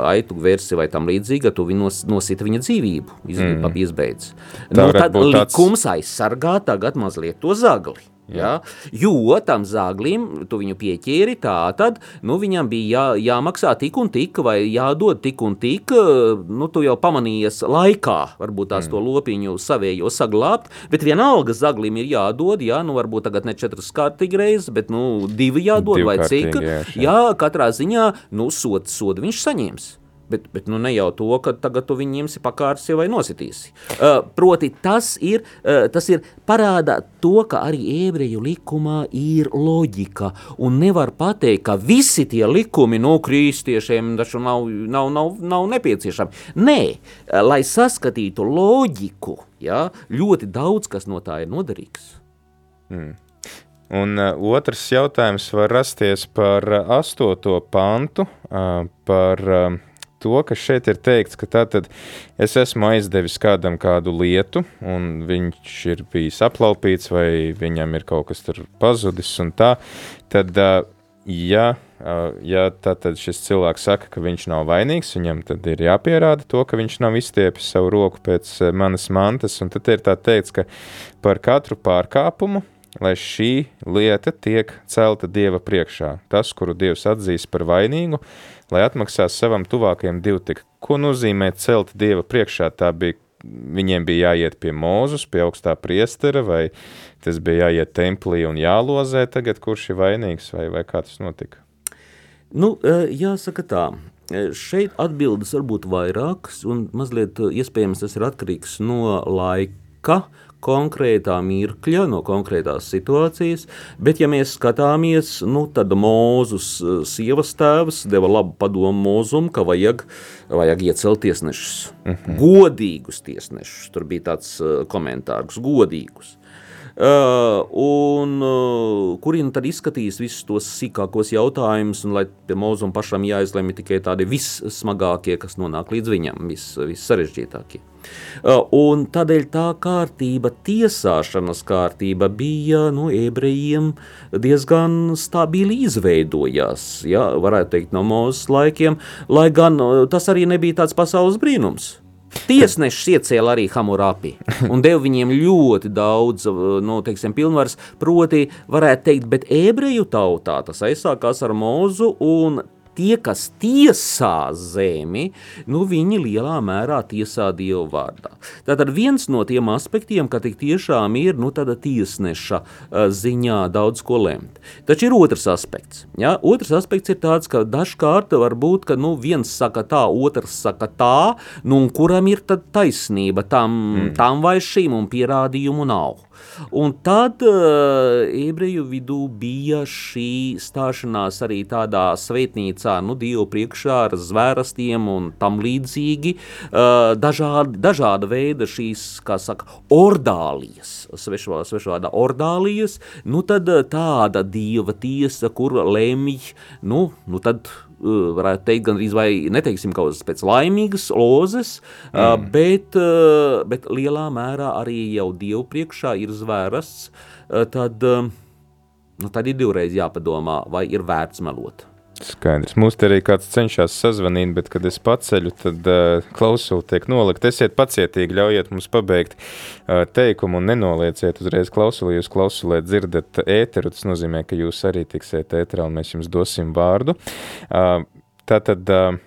aitu versi vai tam līdzīga, tu nos, nosita viņa dzīvību, izglītībā mm. izbeidz. Nu, tad likums tāds... aizsargā tagad mazliet to zagli. Ja? Jo tam zāglim, tu viņu pieķēri, tā tad nu, viņam bija jā, jāmaksā tik un tik, vai jādod tik un tik. Nu, tu jau pamanījies laikā, varbūt tās mm. to lopiņu savējo saglabāt, bet vienalga zaglim ir jādod. Jā, nu, varbūt tagad ne četras kārtīgi reizes, bet nu, divi jādod Div vai cik. Jā, jā, katrā ziņā nu, sodu sodu viņš saņems. Bet, bet nu, ne jau to, ka tagad tu viņu ņemsi pakārsi vai nositīsi. Uh, proti, tas ir, uh, tas ir parāda to, ka arī ebreju likumā ir loģika. Un nevar pateikt, ka visi tie likumi no kristiešiem nav, nav, nav, nav nepieciešami. Nē, lai saskatītu loģiku, ja, ļoti daudz kas no tā ir noderīgs. Mm. Un uh, otrs jautājums var rasties par uh, astoto pantu, uh, par uh, to, ka šeit ir teikts, ka tātad es esmu aizdevis kādam kādu lietu, un viņš ir bijis aplaupīts, vai viņam ir kaut kas tur pazudis, un tā, tad, ja, ja tātad šis cilvēks saka, ka viņš nav vainīgs, viņam tad ir jāpierāda to, ka viņš nav izstiepis savu roku pēc manas mantas, un tad ir tā teikts, ka par katru pārkāpumu, lai šī lieta tiek celta Dieva priekšā. Tas, kuru Dievs atzīs par vainīgu, lai atmaksās savam tuvākajam divtik. Ko nozīmē celt Dieva priekšā? Tā bija, viņiem bija jāiet pie mūzus, pie augstā priestera, vai tas bija jāiet templī un jālozē tagad, kurš ir vainīgs, vai, vai kā tas notika? Nu, e, jāsaka tā, e, šeit atbildes var būt vairākas, un mazliet e, iespējams tas ir atkarīgs no laika, konkrētā mirkļa, no konkrētās situācijas, bet, ja mēs skatāmies, nu, tad Mūzus eh, sievas tēvs deva labu padomu Mūzum, ka vajag, vajag iecelt tiesnešus, uh mhm. -huh. godīgus tiesnešus. Tur bija tāds eh, komentārs, godīgus. Uh, un uh, kuriem tad izskatīs visus tos sīkākos jautājumus, un lai pie mūzuma pašam jāizlemj tikai tādi vissmagākie, kas nonāk līdz viņam, vis, vissarežģītākie. Uh, un tādēļ tā kārtība, tiesāšanas kārtība bija no nu, ebrejiem diezgan stabili izveidojās, ja, varētu teikt, no mūsu laikiem, lai gan tas arī nebija tāds pasaules brīnums. Tiesnešs iecēla arī Hamurapi un deva viņiem ļoti daudz nu, teiksim, pilnvaras. Proti, varētu teikt, bet ebreju tautā tas aizsākās ar mūzu un tie, kas tiesā zemi, nu, viņi lielā mērā tiesā Dievu vārdā. Tātad viens no tiem aspektiem, ka tik tiešām ir nu, tiesneša ziņā daudz ko lemt. Taču ir otrs aspekts. Ja? Otrs aspekts ir tāds, ka dažkārt var būt, ka nu, viens saka tā, otrs saka tā, nu, un kuram ir taisnība tam, mm. tam vai šim, un pierādījumu nav. Un tad uh, ebreju vidū bija šī stāšanās arī tādā svētnīcā, nu, Dievu priekšā ar zvērastiem un tam līdzīgi. Uh, dažādi, dažāda veida šīs, kā saka, ordālijas, svešvārdā, svešvārdā ordālijas, nu tad tāda Dieva tiesa, kur lemj, nu, nu tad Eh, varētu teikt, gan arī vai neteiksim kaut kādas pēc laimīgas lozes, mm. bet, bet lielā mērā arī jau Dievu priekšā ir zvērasts, tad, nu, tad ir divreiz jāpadomā, vai ir vērts melot. Skaidrs. Mums te arī kāds cenšas sazvanīt, bet, kad es paceļu, tad uh, klausuli tiek nolikt. Esiet pacietīgi, ļaujiet mums pabeigt uh, teikumu un nenolieciet uzreiz klausuli. Jūs klausulē dzirdat ēteru, tas nozīmē, ka jūs arī tiksiet ēterā un mēs jums dosim vārdu. Uh, tātad uh,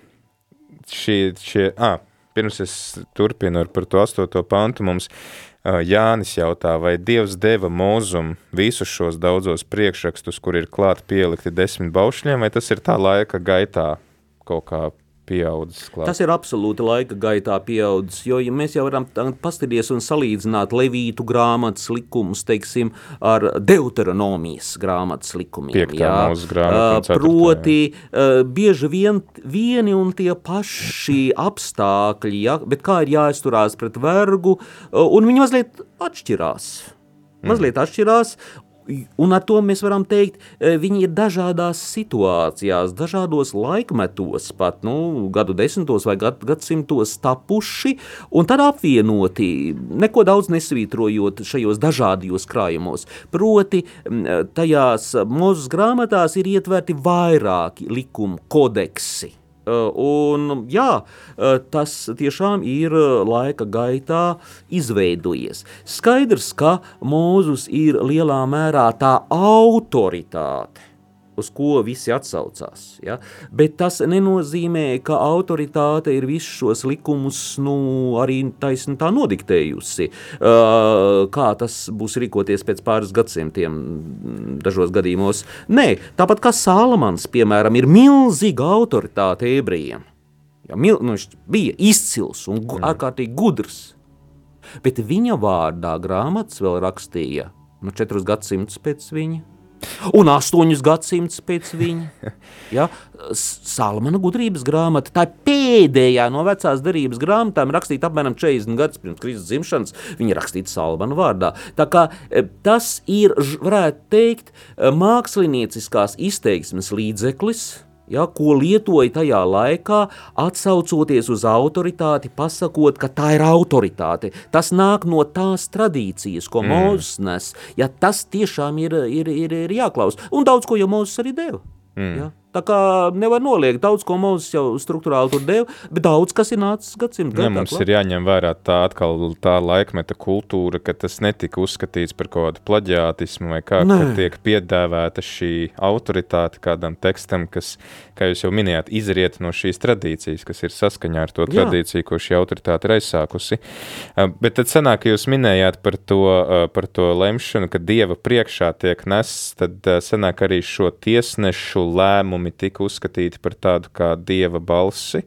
šī, šie, ah, pirms es turpinu par to astoto pantu, mums Jānis jautā, vai Dievs deva mūzum visus šos daudzos priekšrakstus, kur ir klāt pielikti desmit baušļiem, vai tas ir tā laika gaitā kaut kā pieaudzis. Klāt. Tas ir absolūti laika gaitā pieaudzis, jo ja mēs jau varam paskatīties un salīdzināt Levītu grāmatas likumus, teiksim, ar Deuteronomijas grāmatas likumiem. Piektā mūsu grāmata. Proti, jā. bieži vien vieni un tie paši apstākļi, ja, bet kā ir jāizturās pret vergu, un viņi mazliet atšķirās. Mazliet atšķirās, Un ar to mēs varam teikt, e, viņi ir dažādās situācijās, dažādos laikmetos, pat nu, gadu desmitos vai gad, gadsimtos tapuši, un tad apvienoti, neko daudz nesvītrojot šajos dažādajos krājumos. Proti, tajās mūzes grāmatās ir ietverti vairāki likumu kodeksi un, jā, eh, tas tiešām ir eh, laika gaitā izveidojies. Skaidrs, ka Mūzus ir lielā mērā tā autoritāte uz ko visi atsaucās. Ja? Bet tas nenozīmē, ka autoritāte ir visus šos likumus nu, arī taisni tā nodiktējusi. Kā tas būs rīkoties pēc pāris gadsimtiem dažos gadījumos? Nē, tāpat kā Salamans, piemēram, ir milzīga autoritāte ebrejiem. Ja, mil, nu, viņš bija izcils un gu, ārkārtīgi gudrs. Bet viņa vārdā grāmatas vēl rakstīja nu, četrus gadsimtus pēc viņa Un astoņus gadsimtus pēc viņa. Ja, Salmana gudrības grāmata, tā pēdējā no vecās derības grāmatām, rakstīta apmēram 40 gadus pirms Kristus dzimšanas. Viņa rakstīta Salmana vārdā. Tā kā e, tas ir, varētu teikt, e, mākslinieciskās izteiksmes līdzeklis, ja, ko lietoja tajā laikā, atsaucoties uz autoritāti, pasakot, ka tā ir autoritāte. Tas nāk no tās tradīcijas, ko mm. Mozus nes. Ja, tas tiešām ir, ir, ir, ir jāklaus. Un daudz ko jau Mozus arī deva. Mm. Ja. Tā kā nevar noliegt, daudz ko Mozus jau struktūrāli tur deva, bet daudz kas ir nācis gadsimtu gaitā. Mums ir jāņem vērā tā atkal tā laikmeta kultūra, ka tas netika uzskatīts par kaut kādu plaģiātismu vai kā, ka tiek piedēvēta šī autoritāte kādam tekstam, kas, kā jūs jau minējāt, izriet no šīs tradīcijas, kas ir saskaņā ar to Jā. tradīciju, ko šī autoritāte ir aizsākusi. Bet tad sanāk, ka jūs minējāt par to, par to lemšanu, ka Dieva priekšā tiek nests, tad sanāk arī šo tiesnešu lēmumu lēmumi tika uzskatīti par tādu kā dieva balsi?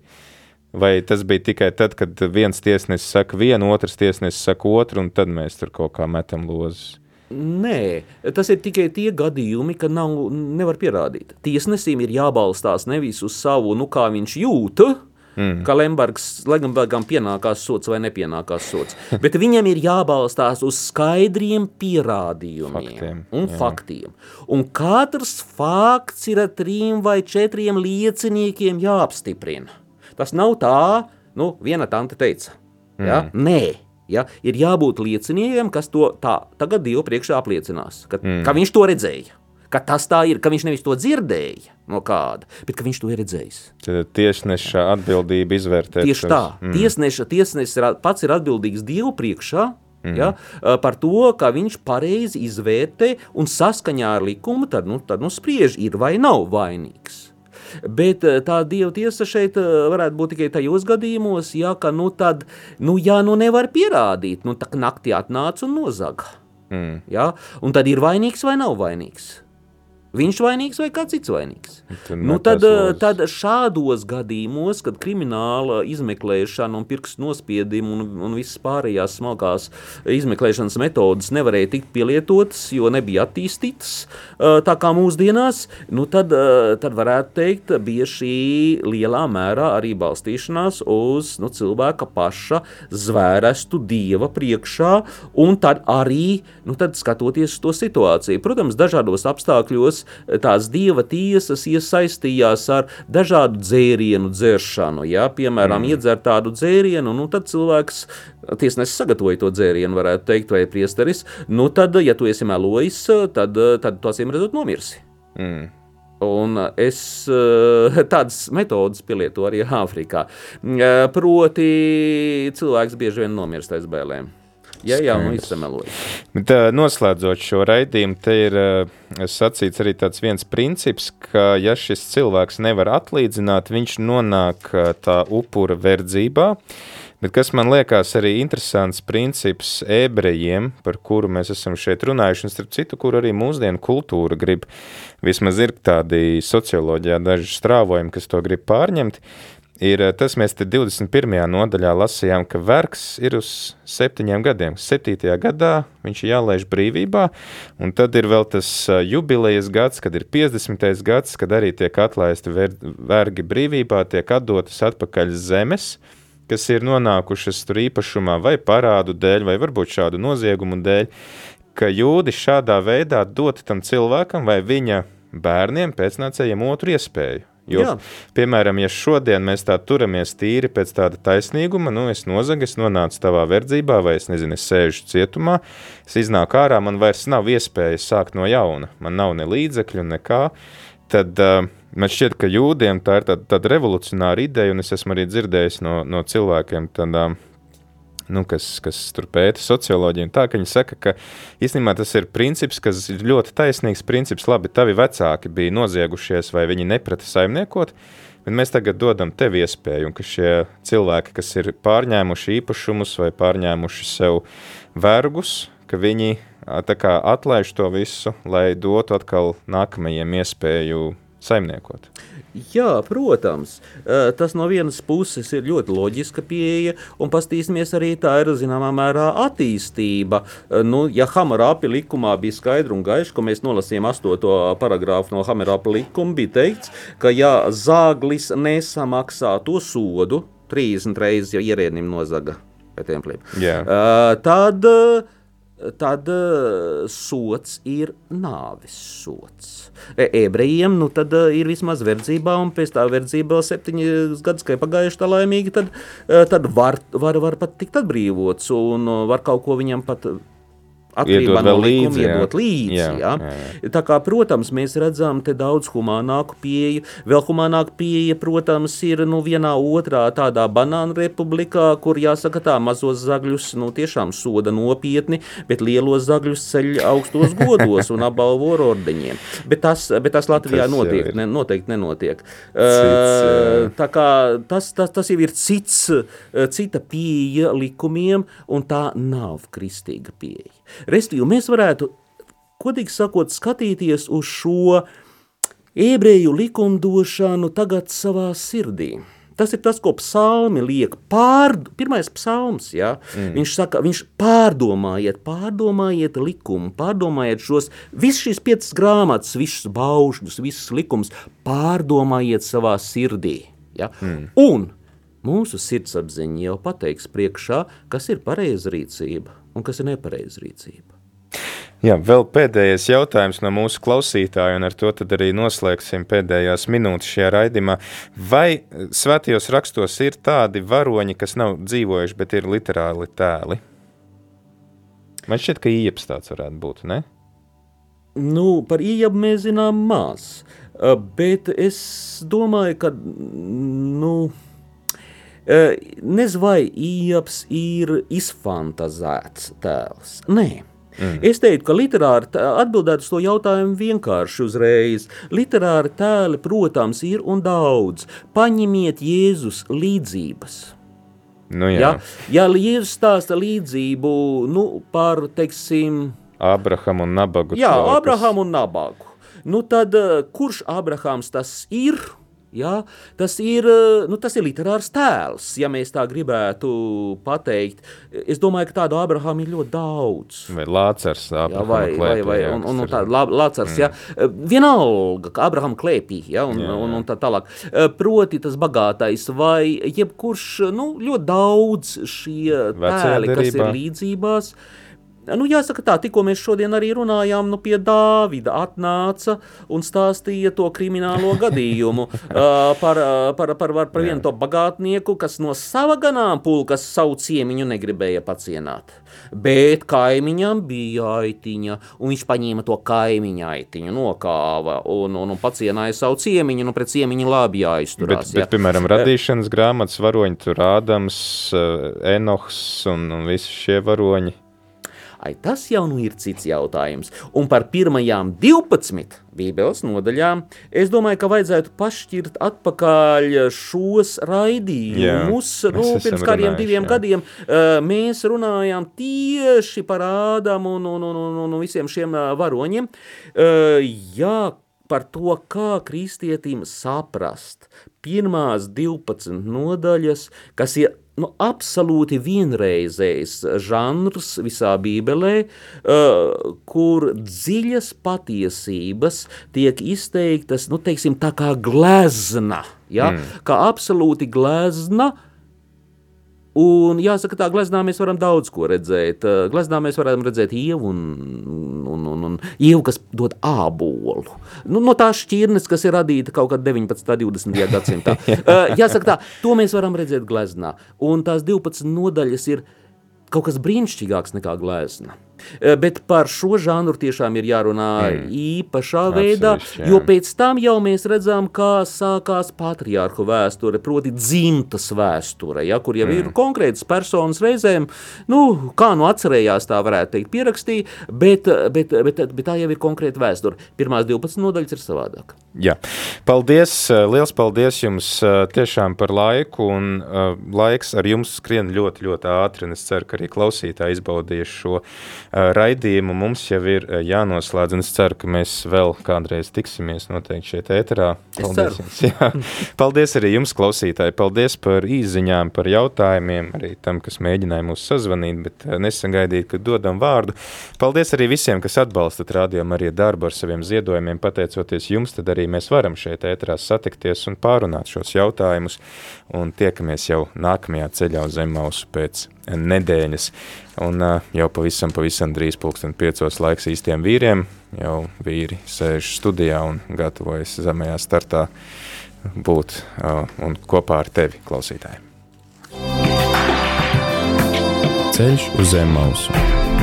Vai tas bija tikai tad, kad viens tiesnesis saka vienu, otrs tiesnesis saka otru, un tad mēs tur kaut kā metam lozes? Nē, tas ir tikai tie gadījumi, kad nav, nevar pierādīt. Tiesnesim ir jābalstās nevis uz savu, nu kā viņš jūta, Mm. Ka Lembergam pienākās sots vai nepienākās sots. Bet viņam ir jābalstās uz skaidriem pierādījumiem faktiem, un jā. faktiem. Un katrs fakts ir ar trim vai četriem lieciniekiem jāapstiprina. Tas nav tā, nu, viena tante teica. Mm. Ja? Nē. Ja, ir jābūt lieciniekiem, kas to tā, tagad Dievu priekšā apliecinās, ka, mm. ka viņš to redzēja ka tas tā ir, ka viņš nevis to dzirdēja no kāda, bet ka viņš to ir redzējis. Tad tiesneša atbildība izvērtēt. Tieši tā. Mm. Tiesneša, tiesneša ir, pats ir atbildīgs Dievu priekšā, Mm. Ja, par to, ka viņš pareizi izvērtē un saskaņā ar likumu tad, nu, tad nu, spriež, ir vai nav vainīgs. Bet tā dieva tiesa šeit varētu būt tikai tajos gadījumos, ja, ka nu, tad, nu, ja nu nevar pierādīt, nu, tā naktī atnāca un nozaga. Mm. Ja, un tad ir vainīgs vai nav vainīgs. Viņš vainīgs vai kāds cits vainīgs? Tad, nu, tad, tad šādos gadījumos, kad krimināla izmeklēšana un pirkstu nospiedumi un, un visas pārējās smalkās izmeklēšanas metodas nevarēja tikt pielietotas, jo nebija attīstītas tā kā mūsdienās, nu, tad, tad varētu teikt, bija šī lielā mērā arī balstīšanās uz nu, cilvēka paša zvērestu dieva priekšā, un tad arī nu, tad skatoties uz to situāciju. Protams, dažādos apstākļos tiesas, tās dieva tiesas iesaistījās ar dažādu dzērienu dzeršanu. Ja? Piemēram, mm. iedzer tādu dzērienu, nu tad cilvēks, tiesnesis sagatavoja to dzērienu, varētu teikt, vai priesteris, nu tad, ja tu esi melojis, tad, tad tu acīm redzot nomirsi. Mm. Un es tādas metodas pielietoju arī Āfrikā. Proti, cilvēks bieži vien nomirst aiz bēlēm. Ja jau nu izsameloju. Bet, noslēdzot šo raidījumu, te ir sacīts arī tāds viens princips, ka ja šis cilvēks nevar atlīdzināt, viņš nonāk tā upura verdzībā. Bet kas man liekas arī interesants princips ebrejiem, par kuru mēs esam šeit runājuši, un starp citu, kur arī mūsdienu kultūra grib, vismaz ir tādi socioloģijā daži strāvojumi, kas to grib pārņemt, ir eh, tas, mēs te 21. nodaļā lasījām, ka vergs ir uz septiņiem gadiem. Septītajā gadā viņš ir jālaiž brīvībā, un tad ir vēl tas eh, jubilejas gads, kad ir 50. gads, kad arī tiek atlaisti vergi brīvībā, tiek atdotas atpakaļ zemes, kas ir nonākušas tur īpašumā vai parādu dēļ, vai varbūt šādu noziegumu dēļ, ka jūdi šādā veidā dot tam cilvēkam vai viņa bērniem pēcnācējiem otru iespēju. Jo, Jā. piemēram, ja šodien mēs tā turamies tīri pēc tāda taisnīguma, nu, es nozagu, es nonācu tavā verdzībā, vai es nezinu, es sēžu cietumā, es iznāku ārā, man vairs nav iespējas sākt no jauna, man nav ne līdzekļu, nekā, tad uh, man šķiet, ka jūdiem tā ir tāda, tāda revolucionāra ideja, un es esmu arī dzirdējis no, no cilvēkiem tādā, uh, nu, kas, kas tur pēta socioloģiju, tā, viņi saka, ka īstenībā tas ir princips, kas ir ļoti taisnīgs princips, labi, tavi vecāki bija noziegušies vai viņi neprata saimniekot, bet mēs tagad dodam tev iespēju, ka šie cilvēki, kas ir pārņēmuši īpašumus vai pārņēmuši sev vergus, ka viņi kā atlaiž to visu, lai dotu atkal nākamajiem iespēju saimniekot. Jā, protams, tas no vienas puses ir ļoti loģiska pieeja, un pastīsimies arī tā ir zināmā mērā attīstība. Nu, ja Hamarāpi likumā bija skaidri un gaiši, ko mēs nolasījām 8. paragrāfu no Hamarāpi likuma, bija teikts, ka ja zāglis nesamaksā to sodu, 30 reizes jau ierēdnim nozaga pie templiem, yeah. tad tad uh, sots ir nāves sots. E, ebrejiem nu, tad, uh, ir vismaz verdzībā, un pēc tā verdzībā vēl septiņas gadus, kad ir pagājuši tā laimīgi, tad, uh, tad var, var, var pat tikt atbrīvots un var kaut ko viņam pat atkarībā no likuma līdzi, iedot līdzi. Jā, jā. Jā, jā. Tā kā, protams, mēs redzam te daudz humānāku pieeju. Vēl humānāka pieeja, protams, ir nu, vienā otrā tādā banāna republikā, kur jāsaka tā, mazos zagļus nu, tiešām soda nopietni, bet lielos zagļus ceļ augstos godos un apbalvo ar ordeņiem. Bet tas, bet tas Latvijā tas notiek, ne, noteikti nenotiek. Cits, uh, tā kā tas, tas, tas jau ir cits, cita pieeja likumiem, un tā nav kristīga pieeja. Restīvi, mēs varētu, kodīgi sakot, skatīties uz šo ebreju likumdošanu tagad savā sirdī. Tas ir tas, ko psalmi liek. Pār, pirmais psalms, ja? mm. viņš saka, viņš pārdomājiet, pārdomājiet likumu, pārdomājiet šos, visas šīs piecas grāmatas, visus baušļus, visus likumus, pārdomājiet savā sirdī. Ja? Mm. Un mūsu sirdsapziņa jau pateiks priekšā, kas ir pareiza rīcība un kas ir nepareiza rīcība. Jā, vēl pēdējais jautājums no mūsu klausītāja, un ar to arī noslēgsim pēdējās minūtes šajā raidījumā. Vai svētajos rakstos ir tādi varoņi, kas nav dzīvojuši, bet ir literāli tēli? Man šķiet, ka īeps tāds varētu būt, ne? Nu, par īepu mēs zinām maz, bet es domāju, ka, nu, Nezinu, vai Ieps ir izfantazēts tēls. Nē. Mm. Es teiktu, ka literāri atbildētu uz to jautājumu vienkārši uzreiz. Literāri tēli, protams, ir un daudz. Paņemiet Jēzus līdzības. Nu, jā. ja, ja Jēzus stāsta līdzību nu, par, teiksim, Abrahamu un Nabagu. Jā, Abrahamu un Nabagu. Nu, tad kurš Abrahams tas ir? Ja? Tas, ir, eh, nu, tas ir literārs tēls, ja mēs tā gribētu pateikt. Es domāju, ka tādu Abrahāmu ir ļoti daudz. Vai Lācars, ja, vai, vai, vai, un, un, un tā, Lācars, mm. ja. Eh, vienalga, ka Abrahāma klēpī, ja, un, jā, jā. Un, un tā tālāk. Eh, proti tas bagātais, vai jebkurš, nu, ļoti daudz šie tēli, kas ir līdzībās, uh, Nu, jāsaka tā, tikko mēs šodien arī runājām, nu, pie Dāvida atnāca un stāstīja to kriminālo gadījumu uh, par, uh, par, par, par, par vienu to bagātnieku, kas no sava ganāmpulkas savu ciemiņu negribēja pacienāt. Bet kaimiņam bija aitiņa, un viņš paņēma to kaimiņa aitiņu, nokāva un, un, un pacienāja savu ciemiņu, nu pret ciemiņu labi jāizturās. Bet, bet ja. piemēram, radīšanas grāmatas varoņi, tur Ādams, Enohs un, un visi šie varoņi. Ai, tas jau nu ir cits jautājums. Un par pirmajām 12 Bībeles nodaļām es domāju, ka vajadzētu pašķirt atpakaļ šos raidījumus. Nu, pirms kādiem diviem jā. gadiem uh, mēs runājām tieši par Ādamu un, un, un, un, un visiem šiem uh, varoņiem. Uh, jā, par to, kā kristietim saprast pirmās 12 nodaļas, kas ir nu, absolūti vienreizējs žanrs visā Bībelē, uh, kur dziļas patiesības tiek izteiktas, nu, teiksim, tā kā glezna, ja? mm. kā absolūti glezna, Un jāsaka, tā gleznā mēs varam daudz ko redzēt. Gleznā mēs varam redzēt ievu un, un, ievu, kas dod ābolu. Nu, no tās šķirnes, kas ir radīta kaut kad 19. un 20. gadsimtā. jāsaka tā, to mēs varam redzēt gleznā. Un tās 12 nodaļas ir kaut kas brīnišķīgāks nekā glezna. Eh, bet par šo žanru tiešām ir jārunā mm. īpašā veidā, jā. jo pēc tam jau mēs redzam, kā sākās patriārhu vēsture, proti dzimtas vēsture, ja, kur jau mm. ir konkrētas personas reizēm, nu, kā nu atcerējās, tā varētu teikt, pierakstīja, bet, bet, bet, bet tā jau ir konkrēta vēsture. Pirmās 12 nodaļas ir savādāk. Jā, paldies, liels paldies jums tiešām par laiku, un laiks ar jums skrien ļoti, ļoti ātri, un es ceru, ka arī klausītāji izbaudījuši šo raidījumu mums jau ir jānoslēdz, es ceru, ka mēs vēl kādreiz tiksimies noteikti šeit ēterā. Paldies jums! Paldies arī jums, klausītāji! Paldies par īziņām, par jautājumiem, arī tam, kas mēģināja mūs sazvanīt, bet nesagaidīt, ka dodam vārdu. Paldies arī visiem, kas atbalstat rādījumu arī darbu ar saviem ziedojumiem. Pateicoties jums, tad arī mēs varam šeit ēterā satikties un pārunāt šos jautājumus, un tiekamies jau nākamajā ceļā uz Zemmausu pēc nedēļas. Un jau pavisam, pavisam drīz pulksten piecos laiks īstiem vīriem, jau vīri sēž studijā un gatavojas zemajā startā būt un kopā ar tevi, klausītāji. Ceļš uz zem mausu.